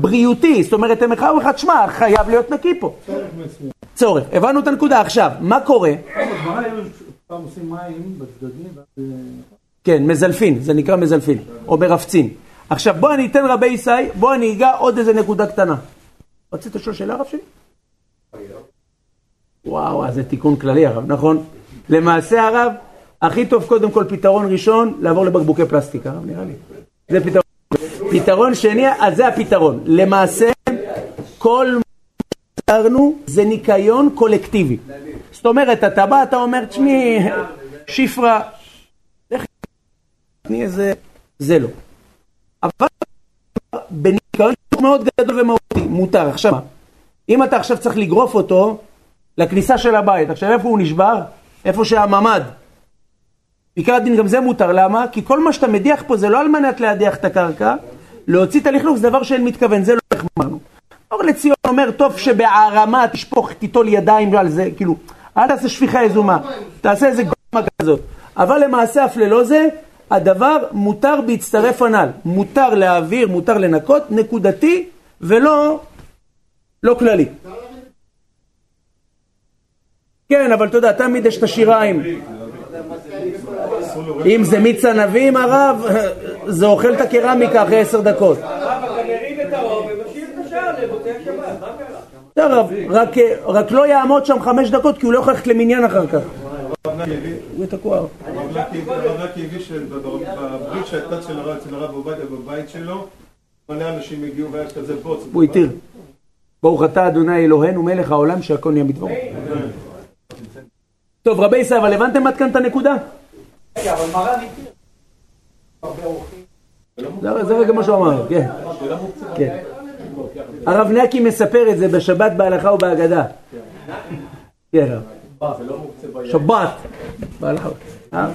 בריאותי, זאת אומרת, הם אחד ואחד, שמע, חייב להיות נקי פה. צורך, הבנו את הנקודה. עכשיו, מה קורה? בגמרא היו פעם עושים מים בצדדים, ואז... כן, מזלפין, זה נקרא מזלפין, או מרפצין. עכשיו בוא אני אתן רבי ישי, בוא אני אגע עוד איזה נקודה קטנה. רצית לשאול שאלה הרב שלי? וואו, אז זה תיקון כללי הרב, נכון? למעשה הרב, הכי טוב קודם כל פתרון ראשון, לעבור לבקבוקי פלסטיק, הרב נראה לי. זה פתרון. פתרון שני, אז זה הפתרון. למעשה, כל מה שתרנו זה ניקיון קולקטיבי. זאת אומרת, אתה בא, אתה אומר, תשמעי, שפרה, תני איזה, זה לא. אבל בניקיון מאוד גדול ומהותי, מותר. עכשיו מה? אם אתה עכשיו צריך לגרוף אותו לכניסה של הבית, עכשיו איפה הוא נשבר? איפה שהממ"ד. בעיקר הדין גם זה מותר, למה? כי כל מה שאתה מדיח פה זה לא על מנת להדיח את הקרקע, להוציא את הלכלוך זה דבר שאין מתכוון, זה לא איך אמרנו. אור לציון אומר, טוב שבערמה תשפוך, תיטול ידיים על זה, כאילו, אל תעשה שפיכה יזומה, תעשה איזה גומה כזאת. אבל למעשה אף ללא זה, הדבר מותר בהצטרף הנ"ל. מותר להעביר, מותר לנקות, נקודתי, ולא לא כללי. כן, אבל אתה יודע, תמיד יש את השיריים. אם זה מיץ ענבים, הרב, זה אוכל את הקרמיקה אחרי עשר דקות. הרב את האור ומשאיר את השער לבוצע שבת, מה קרה? בסדר, הרב, רק- לא יעמוד שם חמש דקות כי הוא לא יכול ללכת למניין אחר כך. הוא תקוע. הרב נקי- שבברית שהייתה אצל הרב אצל הרב עובדיה בבית שלו, מלא אנשים הגיעו והיה כזה בוץ. הוא התיר. ברוך אתה אדוני אלוהינו מלך העולם שהכל נהיה בדברו. טוב רבי ישראל, אבל הבנתם עד כאן את הנקודה? רגע, אבל מרן התיר. זה זה רגע מה שהוא אמר, כן. כן. הרב נקי מספר את זה בשבת בהלכה ובהגדה. כן, הרב. שבת. בהלכה. אה?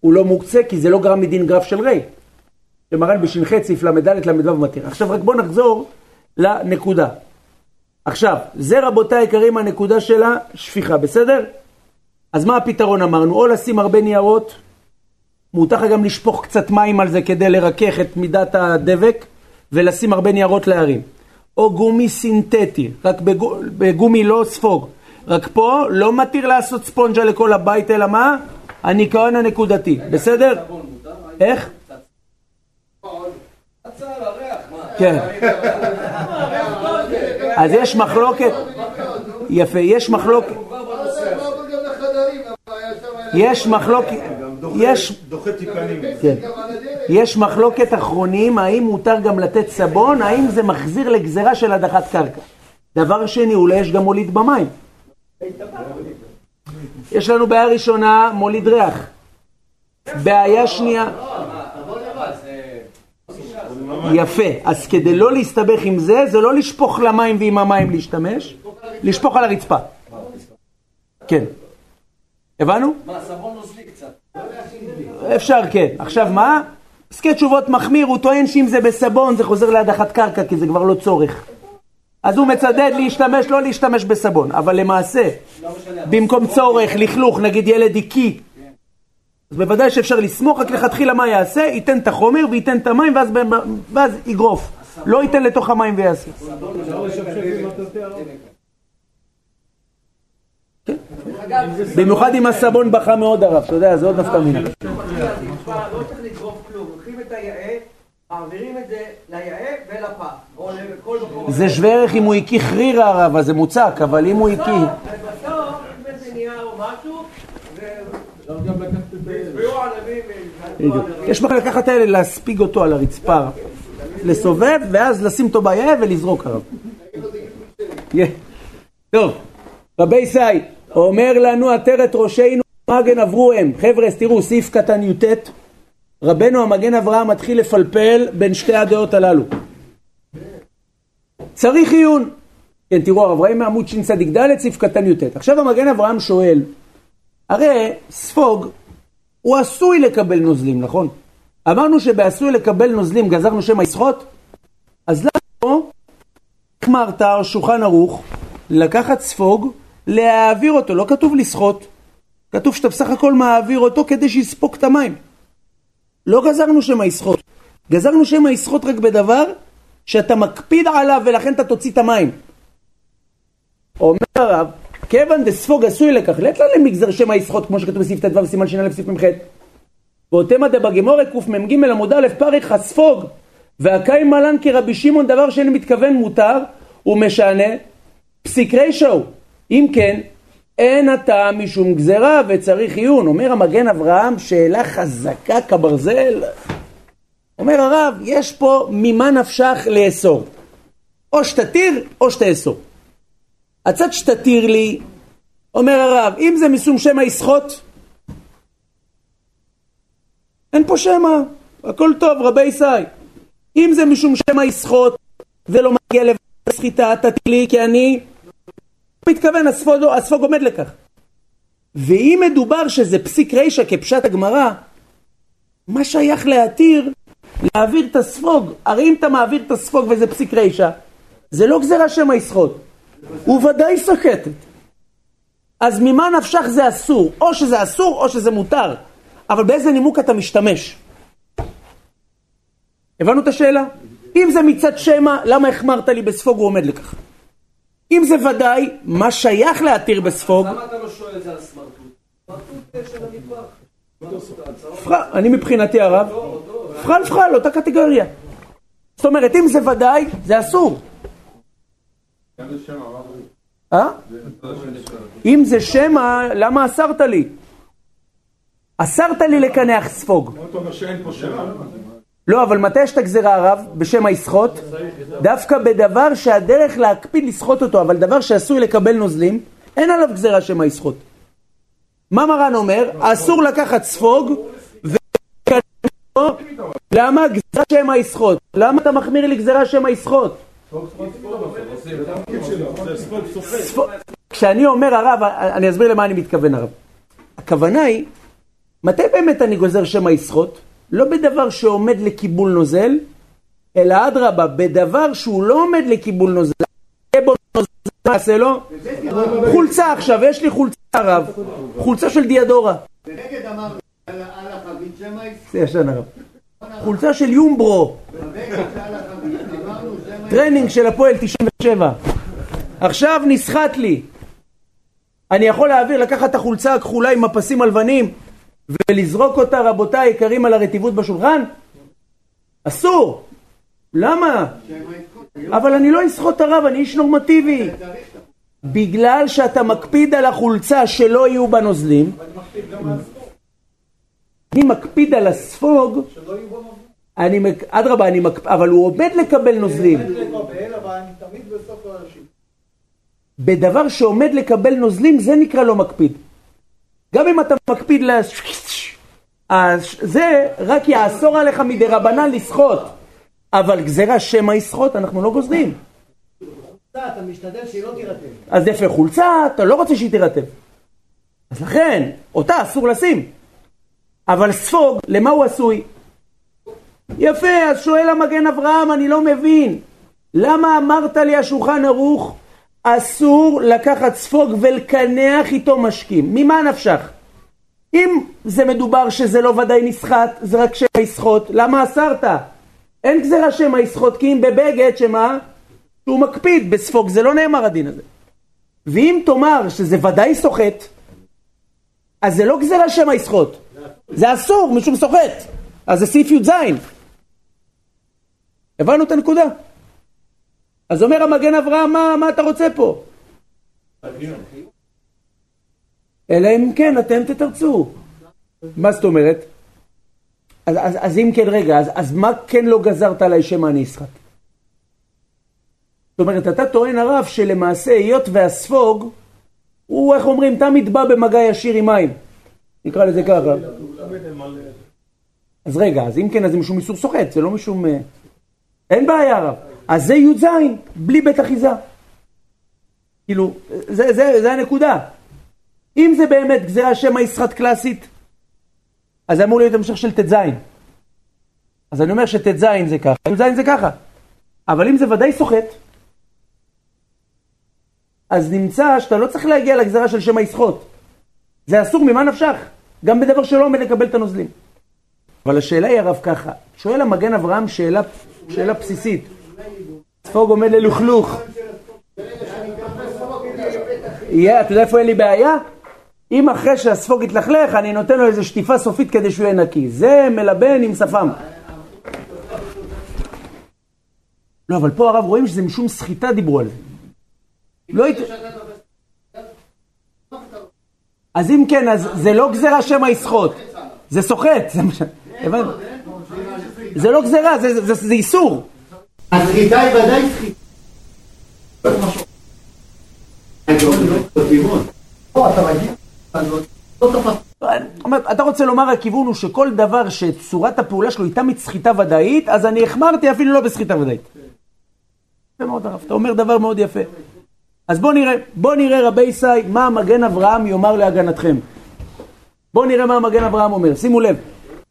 הוא לא מוקצה כי זה לא גרם מדין גרף של רי. שמרן בש"ח סעיף ל"ד ל"ו מתיר. עכשיו רק בואו נחזור לנקודה. עכשיו, זה רבותיי היקרים הנקודה של השפיכה, בסדר? אז מה הפתרון אמרנו? או לשים הרבה ניירות, מותר לך גם לשפוך קצת מים על זה כדי לרכך את מידת הדבק, ולשים הרבה ניירות להרים. או גומי סינתטי, רק בגו, בגומי לא ספוג. רק פה לא מתיר לעשות ספונג'ה לכל הבית, אלא מה? הניקיון הנקודתי, בסדר? איך? כן. אז יש מחלוקת, יפה, יש מחלוקת, יש מחלוקת, יש, דוחה תיקנים. כן. יש מחלוקת אחרונים, האם מותר גם לתת סבון, האם זה מחזיר לגזרה של הדחת קרקע. דבר שני, אולי יש גם מוליד במים. יש לנו בעיה ראשונה, מוליד ריח. בעיה שנייה, יפה. אז כדי לא להסתבך עם זה, זה לא לשפוך למים ועם המים להשתמש, לשפוך על הרצפה. כן. הבנו? מה, סבון נוזלי קצת. אפשר, כן. עכשיו מה? פסקי תשובות מחמיר, הוא טוען שאם זה בסבון זה חוזר להדחת קרקע כי זה כבר לא צורך. אז הוא מצדד להשתמש, לא להשתמש בסבון, אבל למעשה, במקום צורך, לכלוך, נגיד ילד הקיא, אז בוודאי שאפשר לסמוך, רק לכתחילה מה יעשה? ייתן את החומר וייתן את המים ואז יגרוף. לא ייתן לתוך המים ויעשה. אפשר לשפשף עם מטאטא הרב. כן. במיוחד אם הסבון בכה מאוד הרב, אתה יודע, זה עוד נפקא מינה. לא צריך לגרוף כלום, לוקחים את היאה, מעבירים את זה ליאה ולפח, או לכל מקום. זה שווה ערך אם הוא הקיא חרירה הרב, אז זה מוצק, אבל אם הוא הקיא... אם או משהו. יש בכלל לקחת האלה, להספיג אותו על הרצפה, לסובב, ואז לשים אותו ביאה ולזרוק הרב. טוב, רבי ישי, אומר לנו עטרת ראשינו מגן עברו הם. חבר'ה, תראו, סעיף קטן י"ט, רבנו המגן אברהם מתחיל לפלפל בין שתי הדעות הללו. צריך עיון. כן, תראו, הרב רעים מעמוד שצ"ד, סעיף קטן י"ט. עכשיו המגן אברהם שואל, הרי ספוג הוא עשוי לקבל נוזלים, נכון? אמרנו שבעשוי לקבל נוזלים גזרנו שם היסחוט? אז למה לא החמרת או שולחן ערוך לקחת ספוג, להעביר אותו, לא כתוב לסחוט, כתוב שאתה בסך הכל מעביר אותו כדי שיספוג את המים. לא גזרנו שם היסחוט, גזרנו שם היסחוט רק בדבר שאתה מקפיד עליו ולכן אתה תוציא את המים. אומר הרב, כיוון דספוג עשוי לכך, לית לה למגזר שם היסחוט כמו שכתוב בסעיף ט"ו סימן ש"א סעיף מ"ח. ואותמה דבגמורי קמ"ג עמוד א' פריך הספוג והקאי מלן כרבי שמעון דבר שאין מתכוון מותר ומשנה פסיק רישא הוא. אם כן, אין הטעם משום גזרה וצריך עיון. אומר המגן אברהם, שאלה חזקה כברזל. אומר הרב, יש פה ממה נפשך לאסור. או שתתיר או שתאסור. הצד שתתיר לי, אומר הרב, אם זה משום שמא יסחוט, אין פה שמא, הכל טוב, רבי ישי. אם זה משום שמא יסחוט ולא מגיע לסחיטה, תתיר לי כי אני מתכוון, הספוג, הספוג עומד לכך. ואם מדובר שזה פסיק רישא כפשט הגמרא, מה שייך להתיר להעביר את הספוג? הרי אם אתה מעביר את הספוג וזה פסיק רישא, זה לא גזירה שמא יסחוט, הוא ודאי סקטת. אז ממה נפשך זה אסור? או שזה אסור או שזה מותר. אבל באיזה נימוק אתה משתמש? הבנו את השאלה? אם זה מצד שמא, למה החמרת לי בספוג הוא עומד לכך? אם זה ודאי, מה שייך להתיר בספוג? למה אתה לא שואל את זה על הסמרטוט? סמרטוט של המטבח. פרע, אני מבחינתי הרב, פרל פרל, אותה קטגוריה. זאת אומרת, אם זה ודאי, זה אסור. אה? אם זה שמא, למה אסרת לי? אסרת לי לקנח ספוג. שם. לא, אבל מתי יש את הגזירה הרב? בשם היסחוט? דווקא בדבר שהדרך להקפיד לסחוט אותו, אבל דבר שעשוי לקבל נוזלים, אין עליו גזירה שם היסחוט. מה מרן אומר? אסור לקחת ספוג למה גזירה שם היסחוט? למה אתה מחמיר לי גזירה שם היסחוט? ספוג- כשאני אומר הרב, אני אסביר למה אני מתכוון הרב. הכוונה היא, מתי באמת אני גוזר שמא יסחוט? לא בדבר שעומד לקיבול נוזל, אלא אדרבה, בדבר שהוא לא עומד לקיבול נוזל. יהיה בו נוזל, מה יעשה לו? חולצה עכשיו, יש לי חולצה הרב, חולצה של דיאדורה. זה ישן הרב. חולצה של יומברו, טרנינג של הפועל 97. עכשיו נסחט לי. אני יכול להעביר, לקחת את החולצה הכחולה עם הפסים הלבנים ולזרוק אותה, רבותיי היקרים, על הרטיבות בשולחן? אסור. למה? אבל אני לא אסחוט את הרב, אני איש נורמטיבי. בגלל שאתה מקפיד על החולצה שלא יהיו בה נוזלים, אני מקפיד על הספוג, אני, אדרבה, אני מקפיד, אבל הוא עומד לקבל נוזלים. בדבר שעומד לקבל נוזלים, זה נקרא לא מקפיד. גם אם אתה מקפיד ל... אז זה רק יאסור עליך מדי רבנן לסחוט. אבל גזירה שמא יסחוט, אנחנו לא גוזרים. אתה משתדל שהיא לא תירטב. אז יפה חולצה, אתה לא רוצה שהיא תירטב. אז לכן, אותה אסור לשים. אבל ספוג, למה הוא עשוי? יפה, אז שואל המגן אברהם, אני לא מבין. למה אמרת לי השולחן ערוך, אסור לקחת ספוג ולקנח איתו משקים? ממה נפשך? אם זה מדובר שזה לא ודאי נסחט, זה רק שמא יסחוט, למה אסרת? אין גזירה שמא יסחוט, כי אם בבגד, שמה? שהוא מקפיד בספוג, זה לא נאמר הדין הזה. ואם תאמר שזה ודאי סוחט, אז זה לא גזירה שמא יסחוט, זה אסור משום סוחט, אז זה סעיף י"ז. הבנו את הנקודה? אז אומר המגן אברהם, מה, מה אתה רוצה פה? אלא אם כן אתם תתרצו. מה זאת אומרת? אז, אז, אז אם כן, רגע, אז, אז מה כן לא גזרת עליי שמא אני אסחט? זאת אומרת, אתה טוען הרב שלמעשה היות והספוג, הוא, איך אומרים, תמיד בא במגע ישיר עם מים. נקרא לזה ככה. אז רגע, אז אם כן, אז זה משום איסור סוחט, זה לא משום... אה, אין בעיה הרב. אז זה י"ז, בלי בית אחיזה. כאילו, זה, זה, זה הנקודה. אם זה באמת גזירה שמא יסחט קלאסית, אז זה אמור להיות המשך של ט"ז. אז אני אומר שט"ז זה ככה, י"ז זה ככה. אבל אם זה ודאי סוחט, אז נמצא שאתה לא צריך להגיע לגזרה של שמא יסחוט. זה אסור, ממה נפשך? גם בדבר שלא עומד לקבל את הנוזלים. אבל השאלה היא הרב ככה, שואל המגן אברהם שאלה, שאלה בסיסית. ספוג עומד ללוכלוך. יהיה, אתה יודע איפה אין לי בעיה? אם אחרי שהספוג יתלכלך, אני נותן לו איזו שטיפה סופית כדי שהוא יהיה נקי. זה מלבן עם שפם. לא, אבל פה הרב רואים שזה משום סחיטה דיברו על זה. לא הת... אז אם כן, אז זה לא גזירה שמא יסחוט. זה סוחט. זה מה ש... הבנת? זה לא גזירה, זה איסור. הסחיטה היא ודאי סחיטה. לא, אתה רוצה לומר, הכיוון הוא שכל דבר שצורת הפעולה שלו היא תמיד סחיטה ודאית, אז אני החמרתי אפילו לא בסחיטה ודאית. יפה מאוד הרב, אתה אומר דבר מאוד יפה. אז בוא נראה, בוא נראה רבי ישי, מה המגן אברהם יאמר להגנתכם. בוא נראה מה המגן אברהם אומר, שימו לב.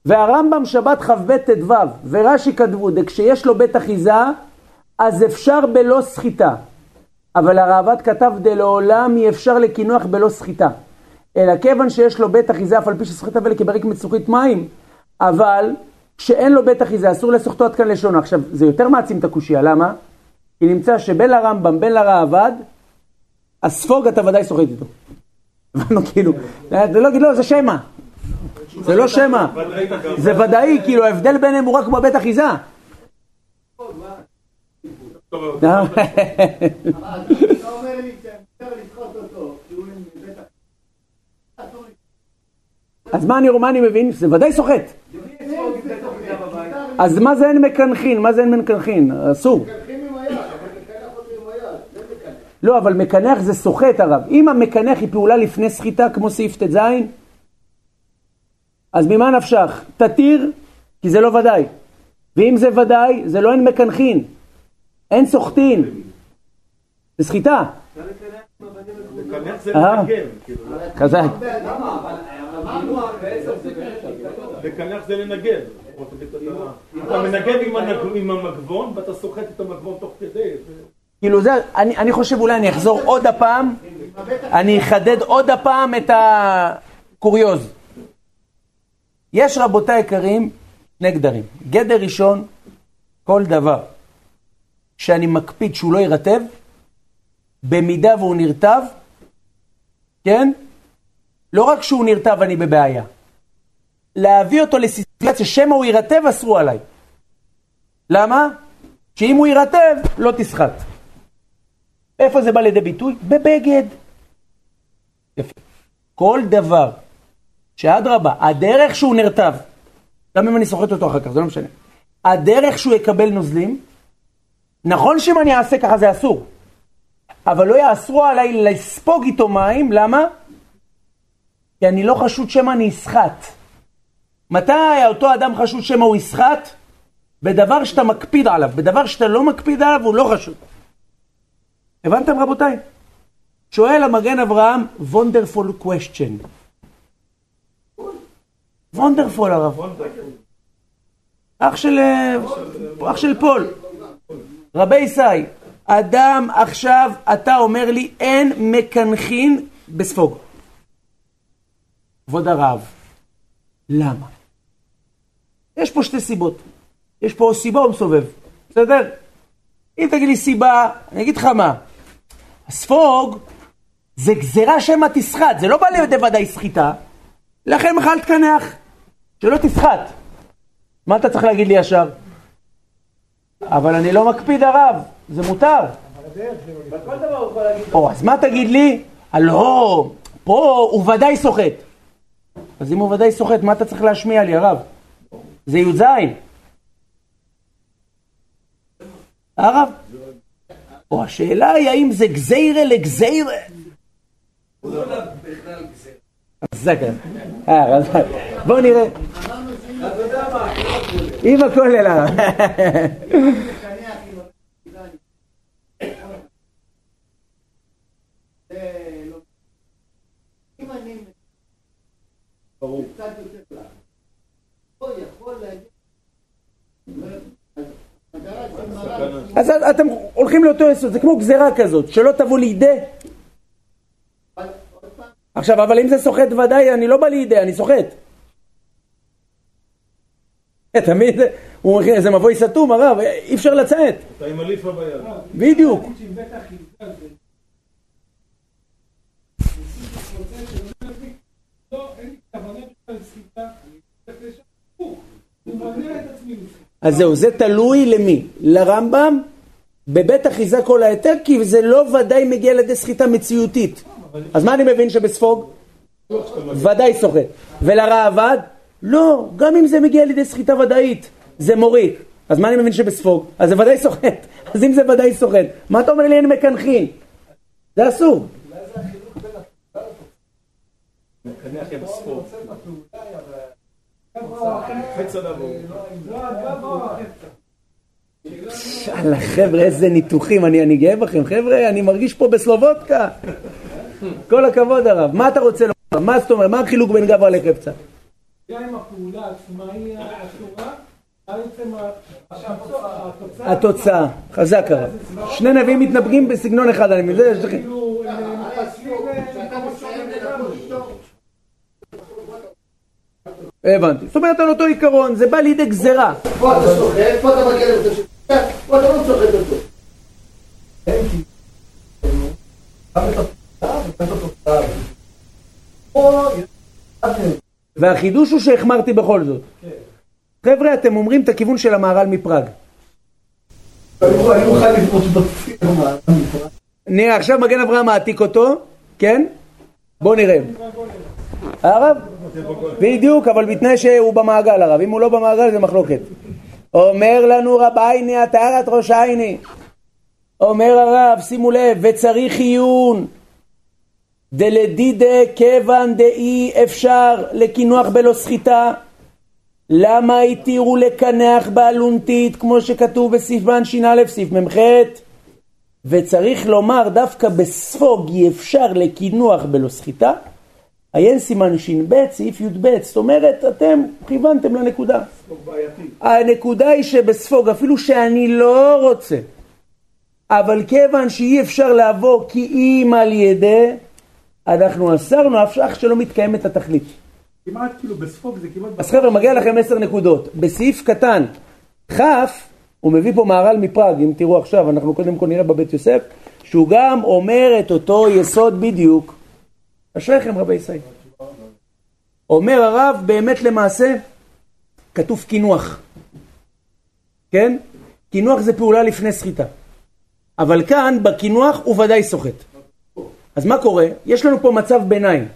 והרמב"ם שבת כ"ב ט"ו ורש"י כתבו, דכשיש לו בית אחיזה, אז אפשר בלא סחיטה. אבל הרעב"ד כתב דלעולם אי אפשר לקינוח בלא סחיטה. אלא כיוון שיש לו בית אחיזה, אף על פי שסחיטה ולכבריק מצוחית מים, אבל כשאין לו בית אחיזה, אסור לסוחטו עד כאן לשונו. עכשיו, זה יותר מעצים את הקושייה, למה? כי נמצא שבין לרמב"ם, בין לרעב"ד, הספוג אתה ודאי סוחט איתו. הבנו, כאילו, זה לא, לא, זה שמא. זה לא שמא. זה ודאי, כאילו, ההבדל ביניהם הוא רק בבית אחיזה. בית אז מה אני, מבין? זה ודאי סוחט. אז מה זה אין מקנחין? מה זה אין מקנחין? אסור. לא, אבל מקנח זה סוחט הרב. אם המקנח היא פעולה לפני סחיטה, כמו סעיף ט"ז, אז ממה נפשך? תתיר, כי זה לא ודאי. ואם זה ודאי, זה לא אין מקנחין. אין סוחטין. זה סחיטה. אה. כאילו. חזק. לקנח זה לנגן. אתה מנגן עם המגבון ואתה סוחט את המגבון תוך כדי. כאילו זה, אני, אני חושב אולי אני אחזור עוד הפעם, אני אחדד עוד הפעם את הקוריוז. יש רבותיי יקרים שני גדרים. גדר ראשון, כל דבר שאני מקפיד שהוא לא יירטב, במידה והוא נרטב, כן? לא רק שהוא נרטב אני בבעיה. להביא אותו לסיטואציה שמא הוא יירטב אסרו עליי. למה? שאם הוא יירטב, לא תסחט. איפה זה בא לידי ביטוי? בבגד. יפה. כל דבר שאדרבה, הדרך שהוא נרטב, גם אם אני סוחט אותו אחר כך, זה לא משנה. הדרך שהוא יקבל נוזלים, נכון שאם אני אעשה ככה זה אסור, אבל לא יאסרו עליי לספוג איתו מים, למה? כי אני לא חשוד שמא אני אסחט. מתי אותו אדם חשוד שמא הוא יסחט? בדבר שאתה מקפיד עליו, בדבר שאתה לא מקפיד עליו הוא לא חשוד. הבנתם רבותיי? שואל המגן אברהם, wonderful question. Wonderful הרב. אח של, אה, אח של פול. רבי ישי, אדם עכשיו, אתה אומר לי, אין מקנחין בספוג. כבוד הרב, למה? יש פה שתי סיבות. יש פה סיבה או מסובב, בסדר? אם תגיד לי סיבה, אני אגיד לך מה. הספוג זה גזירה שמא תסחט, זה לא בא לידי ודאי סחיטה, לכן בכלל תקנח, שלא תפחת. מה אתה צריך להגיד לי ישר? אבל אני לא מקפיד הרב, זה מותר. או, אז מה תגיד לי? לא, פה הוא ודאי סוחט. אז אם הוא ודאי סוחט, מה אתה צריך להשמיע לי, הרב? זה י"ז. הרב? או השאלה היא האם זה גזירה לגזירה? זה. אה, בואו נראה. עם אני ברור. אז אתם הולכים לאותו יסוד, זה כמו גזירה כזאת, שלא תבוא לידי. עכשיו, אבל אם זה סוחט ודאי, אני לא בא לידי, אני סוחט. תמיד, הוא אומר, זה מבוי סתום, הרב, אי אפשר לצאת. אתה עם הליפה ביד. בדיוק. אז זהו, זה תלוי למי? לרמב"ם, בבית אחיזה כל ההיתר, כי זה לא ודאי מגיע לידי סחיטה מציאותית. אז מה אני מבין שבספוג? ודאי סוחט. ולראב"ד? לא, גם אם זה מגיע לידי סחיטה ודאית, זה מוריק. אז מה אני מבין שבספוג? אז זה ודאי סוחט. אז אם זה ודאי סוחט, מה אתה אומר לי אין מקנחין? זה אסור. יאללה חבר'ה, איזה ניתוחים, אני, אני גאה בכם, חבר'ה, אני מרגיש פה בסלובודקה. כל הכבוד הרב. מה אתה רוצה לומר? מה זאת אומרת? מה החילוק בין גברא לחפצה? גם אם הפעולה עצמה היא אסורה, התוצאה, התוצאה, חזק הרב. שני נביאים מתנפגים בסגנון אחד, אני מבין, יש לכם. כאילו, איתו, הבנתי. זאת אומרת על אותו עיקרון, זה בא לידי גזירה. פה אתה סוחט, פה אתה מגיע למצב של... פה אתה לא סוחט אותו. והחידוש הוא שהחמרתי בכל זאת. חבר'ה, אתם אומרים את הכיוון של המהר"ל מפראג. נראה, עכשיו מגן אברהם מעתיק אותו, כן? בואו נראה. הרב? בדיוק, אבל בתנאי שהוא במעגל הרב. אם הוא לא במעגל זה מחלוקת. אומר לנו רבייני עטרת ראשייני. אומר הרב, שימו לב, וצריך עיון. דלדידה כיוון דאי אפשר לקינוח בלא סחיטה. למה התירו לקנח באלונתית כמו שכתוב בסימן ש"א סעיף מ"ח? וצריך לומר דווקא בספוג אי אפשר לקינוח בלא סחיטה, עיין סימן ש"ב סעיף י"ב, זאת אומרת אתם כיוונתם לנקודה. הנקודה היא שבספוג אפילו שאני לא רוצה, אבל כיוון שאי אפשר לעבור כי אם על ידי, אנחנו אסרנו אף שאך שלא מתקיימת התכלית. כמעט כאילו בספוג זה כמעט... אז חבר'ה, מגיע לכם עשר נקודות. בסעיף קטן כ', הוא מביא פה מהר"ל מפראג, אם תראו עכשיו, אנחנו קודם כל נראה בבית יוסף, שהוא גם אומר את אותו יסוד בדיוק. אשריכם רבי ישראל. אומר הרב, באמת למעשה, כתוב קינוח. כן? קינוח זה פעולה לפני סחיטה. אבל כאן, בקינוח הוא ודאי סוחט. אז מה קורה? יש לנו פה מצב ביניים.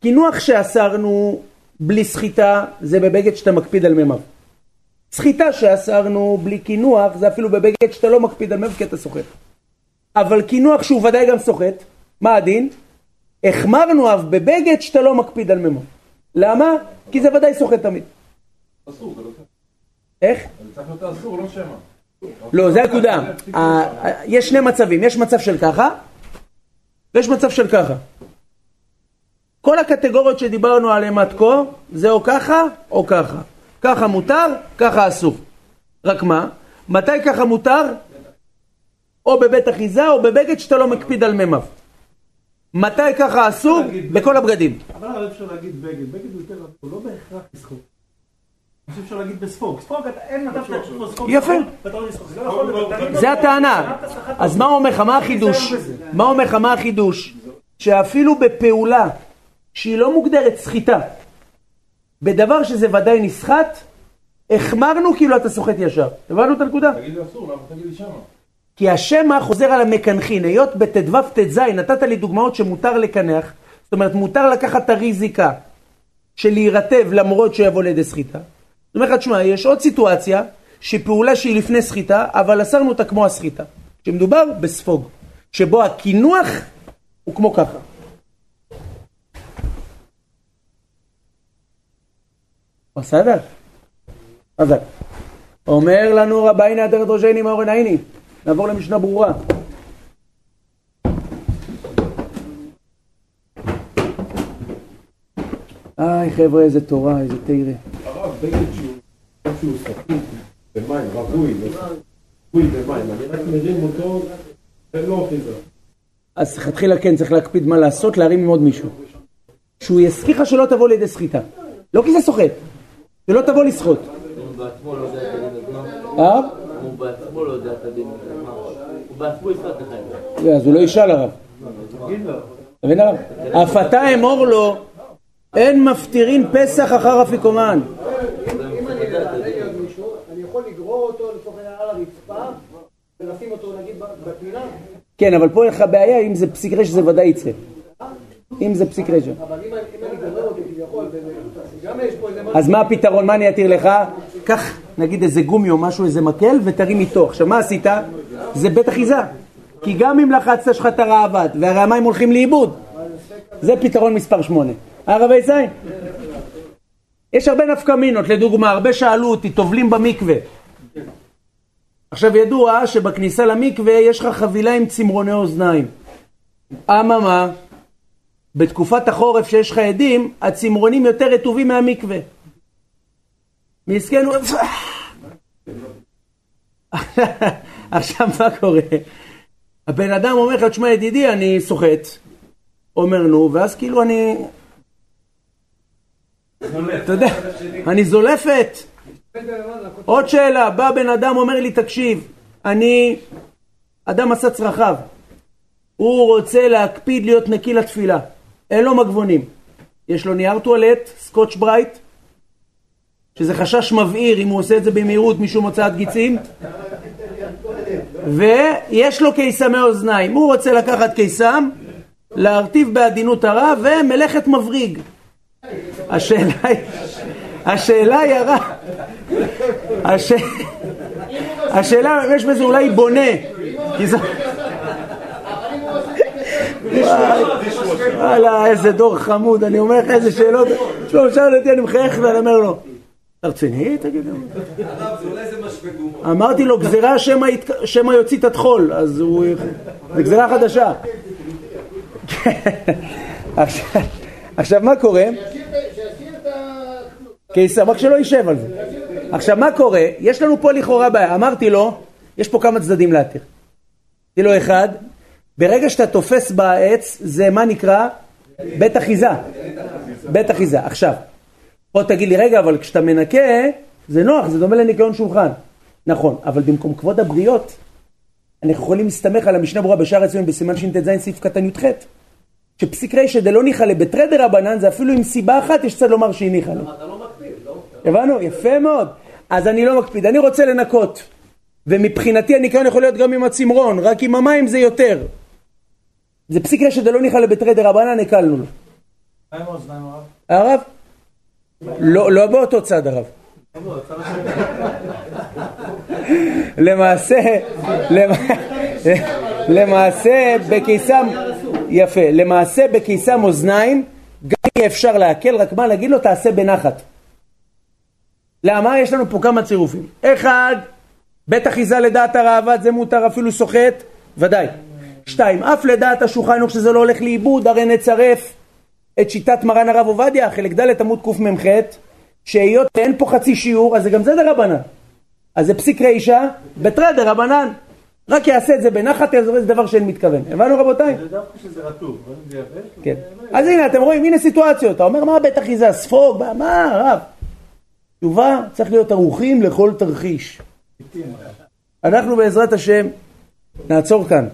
קינוח שאסרנו בלי סחיטה זה בבגד שאתה מקפיד על מימיו. סחיטה שאסרנו בלי קינוח זה אפילו בבגד שאתה לא מקפיד על מימיו כי אתה סוחט. אבל קינוח שהוא ודאי גם סוחט, מה הדין? החמרנו אף בבגד שאתה לא מקפיד על מימיו. למה? כי זה ודאי סוחט תמיד. אסור, זה לא איך? זה צריך להיות אסור, לא שמא. לא, זה הנקודה. יש שני מצבים, יש מצב של ככה, ויש מצב של ככה. כל הקטגוריות שדיברנו עליהן עד כה, זה או ככה או ככה. ככה מותר, ככה אסור. רק מה? מתי ככה מותר? או בבית אחיזה או בבגד שאתה לא מקפיד על מימיו. מתי ככה אסור? בכל הבגדים. אבל אפשר להגיד בגד, בגד הוא יותר, הוא לא בהכרח לסחוט. אני חושב שאפשר להגיד בספוג. ספוג, אתה- אין מצב שאתה יכול לסחוט. יפה. ואתה לא. זה לא להיות. תמיד זה הטענה. אז מה אומר לך, מה החידוש? מה אומר לך, מה החידוש? שאפילו בפעולה שהיא לא מוגדרת סחיטה. בדבר שזה ודאי נסחט, החמרנו כאילו אתה סוחט ישר. הבנו את הנקודה? תגיד לי אסור, למה תגיד לי שמה? כי השמע חוזר על המקנחין, היות בט"ו ט"ז נתת לי דוגמאות שמותר לקנח, זאת אומרת מותר לקחת את הריזיקה של להירטב למרות שיבוא לידי סחיטה. זאת אומרת, תשמע, יש עוד סיטואציה שפעולה שהיא לפני סחיטה, אבל אסרנו אותה כמו הסחיטה. שמדובר בספוג, שבו הקינוח הוא כמו ככה. בסדר? חזק. אומר לנו רבייני אדרת ראשייני מאורן עיני. נעבור למשנה ברורה. איי חבר'ה, איזה תורה, איזה תרא. שהוא סכין במים, רווי, רווי במים, אני רק מרים אותו, אין לו אחיזה. אז לכתחילה כן, צריך להקפיד מה לעשות, להרים עם עוד מישהו. שהוא לך שלא תבוא לידי סחיטה. לא כי זה סוחט, שלא תבוא לסחוט. הוא בעצמו לא יודע את הדין. אה? הוא בעצמו לא. הוא בעצמו יפרט לך זה. אז הוא לא ישאל הרב. אתה מבין הרב? אף אתה אמור לו, אין מפטירין פסח אחר אפיקומן. אם אני מדייק מישהו, אני יכול לגרור אותו לצורך העניין על הרצפה ולשים אותו נגיד בפינה, כן, אבל פה אין לך בעיה אם זה פסיק רשע זה ודאי יצא. אם זה פסיק רשע. אבל אם אני גורר אותו כביכול, גם יש פה איזה משהו... אז מה הפתרון? מה אני אתיר לך? קח נגיד איזה גומי או משהו, איזה מקל, ותרים איתו. עכשיו מה עשית? זה בית אחיזה. כי גם אם לחצת שלך את הרעבד, והרי המים הולכים לאיבוד. זה פתרון מספר 8. הרב יצאי? יש הרבה נפקא מינות, לדוגמה, הרבה שאלו אותי, טובלים במקווה. עכשיו ידוע שבכניסה למקווה יש לך חבילה עם צמרוני אוזניים. אממה, בתקופת החורף שיש לך עדים, הצמרונים יותר רטובים מהמקווה. מסכן הוא... עכשיו מה קורה? הבן אדם אומר לך, תשמע ידידי, אני סוחט. אומר נו, ואז כאילו אני... אתה יודע, אני זולפת. עוד שאלה, בא בן אדם אומר לי, תקשיב, אני... אדם עשה צרכיו. הוא רוצה להקפיד להיות נקי לתפילה. אין לו מגבונים. יש לו נייר טואלט, סקוטש ברייט, שזה חשש מבעיר אם הוא עושה את זה במהירות משום הוצאת גיצים, ויש לו קיסמי אוזניים. הוא רוצה לקחת קיסם, להרטיב בעדינות הרע, ומלאכת מבריג. השאלה היא, השאלה היא הרע. הש... השאלה יש בזה אולי בונה. וואלה, איזה דור חמוד, אני אומר לך איזה שאלות. תשמע, הוא שאל אותי, אני מחייך ואני אומר לו, אתה רציני? תגיד. אמרתי לו, גזירה שמא יוציא את הטחול, אז הוא... זה גזירה חדשה. עכשיו, מה קורה? קיסר, רק שלא יישב על זה. עכשיו, מה קורה? יש לנו פה לכאורה בעיה. אמרתי לו, יש פה כמה צדדים להתיר. אמרתי לו, אחד, ברגע שאתה תופס בעץ, זה מה נקרא? בית אחיזה. בית אחיזה. עכשיו, פה תגיד לי, רגע, אבל כשאתה מנקה, זה נוח, זה דומה לניקיון שולחן. נכון, אבל במקום כבוד הבריות, אנחנו יכולים להסתמך על המשנה ברורה בשער הציון בסימן שט"ז סעיף קטן י"ח, שפסיק רישא דלא ניחא לבתרי רבנן, זה אפילו עם סיבה אחת יש צד לומר שהיא ניחא לה. אתה לא מקפיד, לא? הבנו? יפה מאוד. אז אני לא מקפיד, אני רוצה לנקות. ומבחינתי הניקיון יכול להיות גם עם הצמרון, רק עם המים זה יותר. זה פסיק רשת דלא ניחא לבתרי דרבנן, הקלנו לו. מה עם האוזניים הרב? הרב? לא, לא באותו צד הרב. למעשה, למ- למעשה בקיסם, יפה, למעשה בקיסם אוזניים גם אפשר להקל, רק מה להגיד לו תעשה בנחת. למה? יש לנו פה כמה צירופים. אחד, בית אחיזה לדעת הראב"ד זה מותר אפילו סוחט, ודאי. שתיים, אף לדעת השולחן שזה לא הולך לאיבוד, הרי נצרף את שיטת מרן הרב עובדיה, חלק ד' עמוד קמ"ח, שהיות ואין פה חצי שיעור, אז זה גם זה דרבנן. אז זה פסיק רישא, בתרא דרבנן. רק יעשה את זה בנחת, יעזור איזה דבר שאין מתכוון. הבנו רבותיי? זה דווקא שזה רטוב, זה כן. אז הנה, אתם רואים, הנה סיטואציות. אתה אומר, מה בית אחיזה, ספוג, מה, הרב? תשובה, צריך להיות ערוכים לכל תרחיש. אנחנו בעזרת השם נעצור כאן.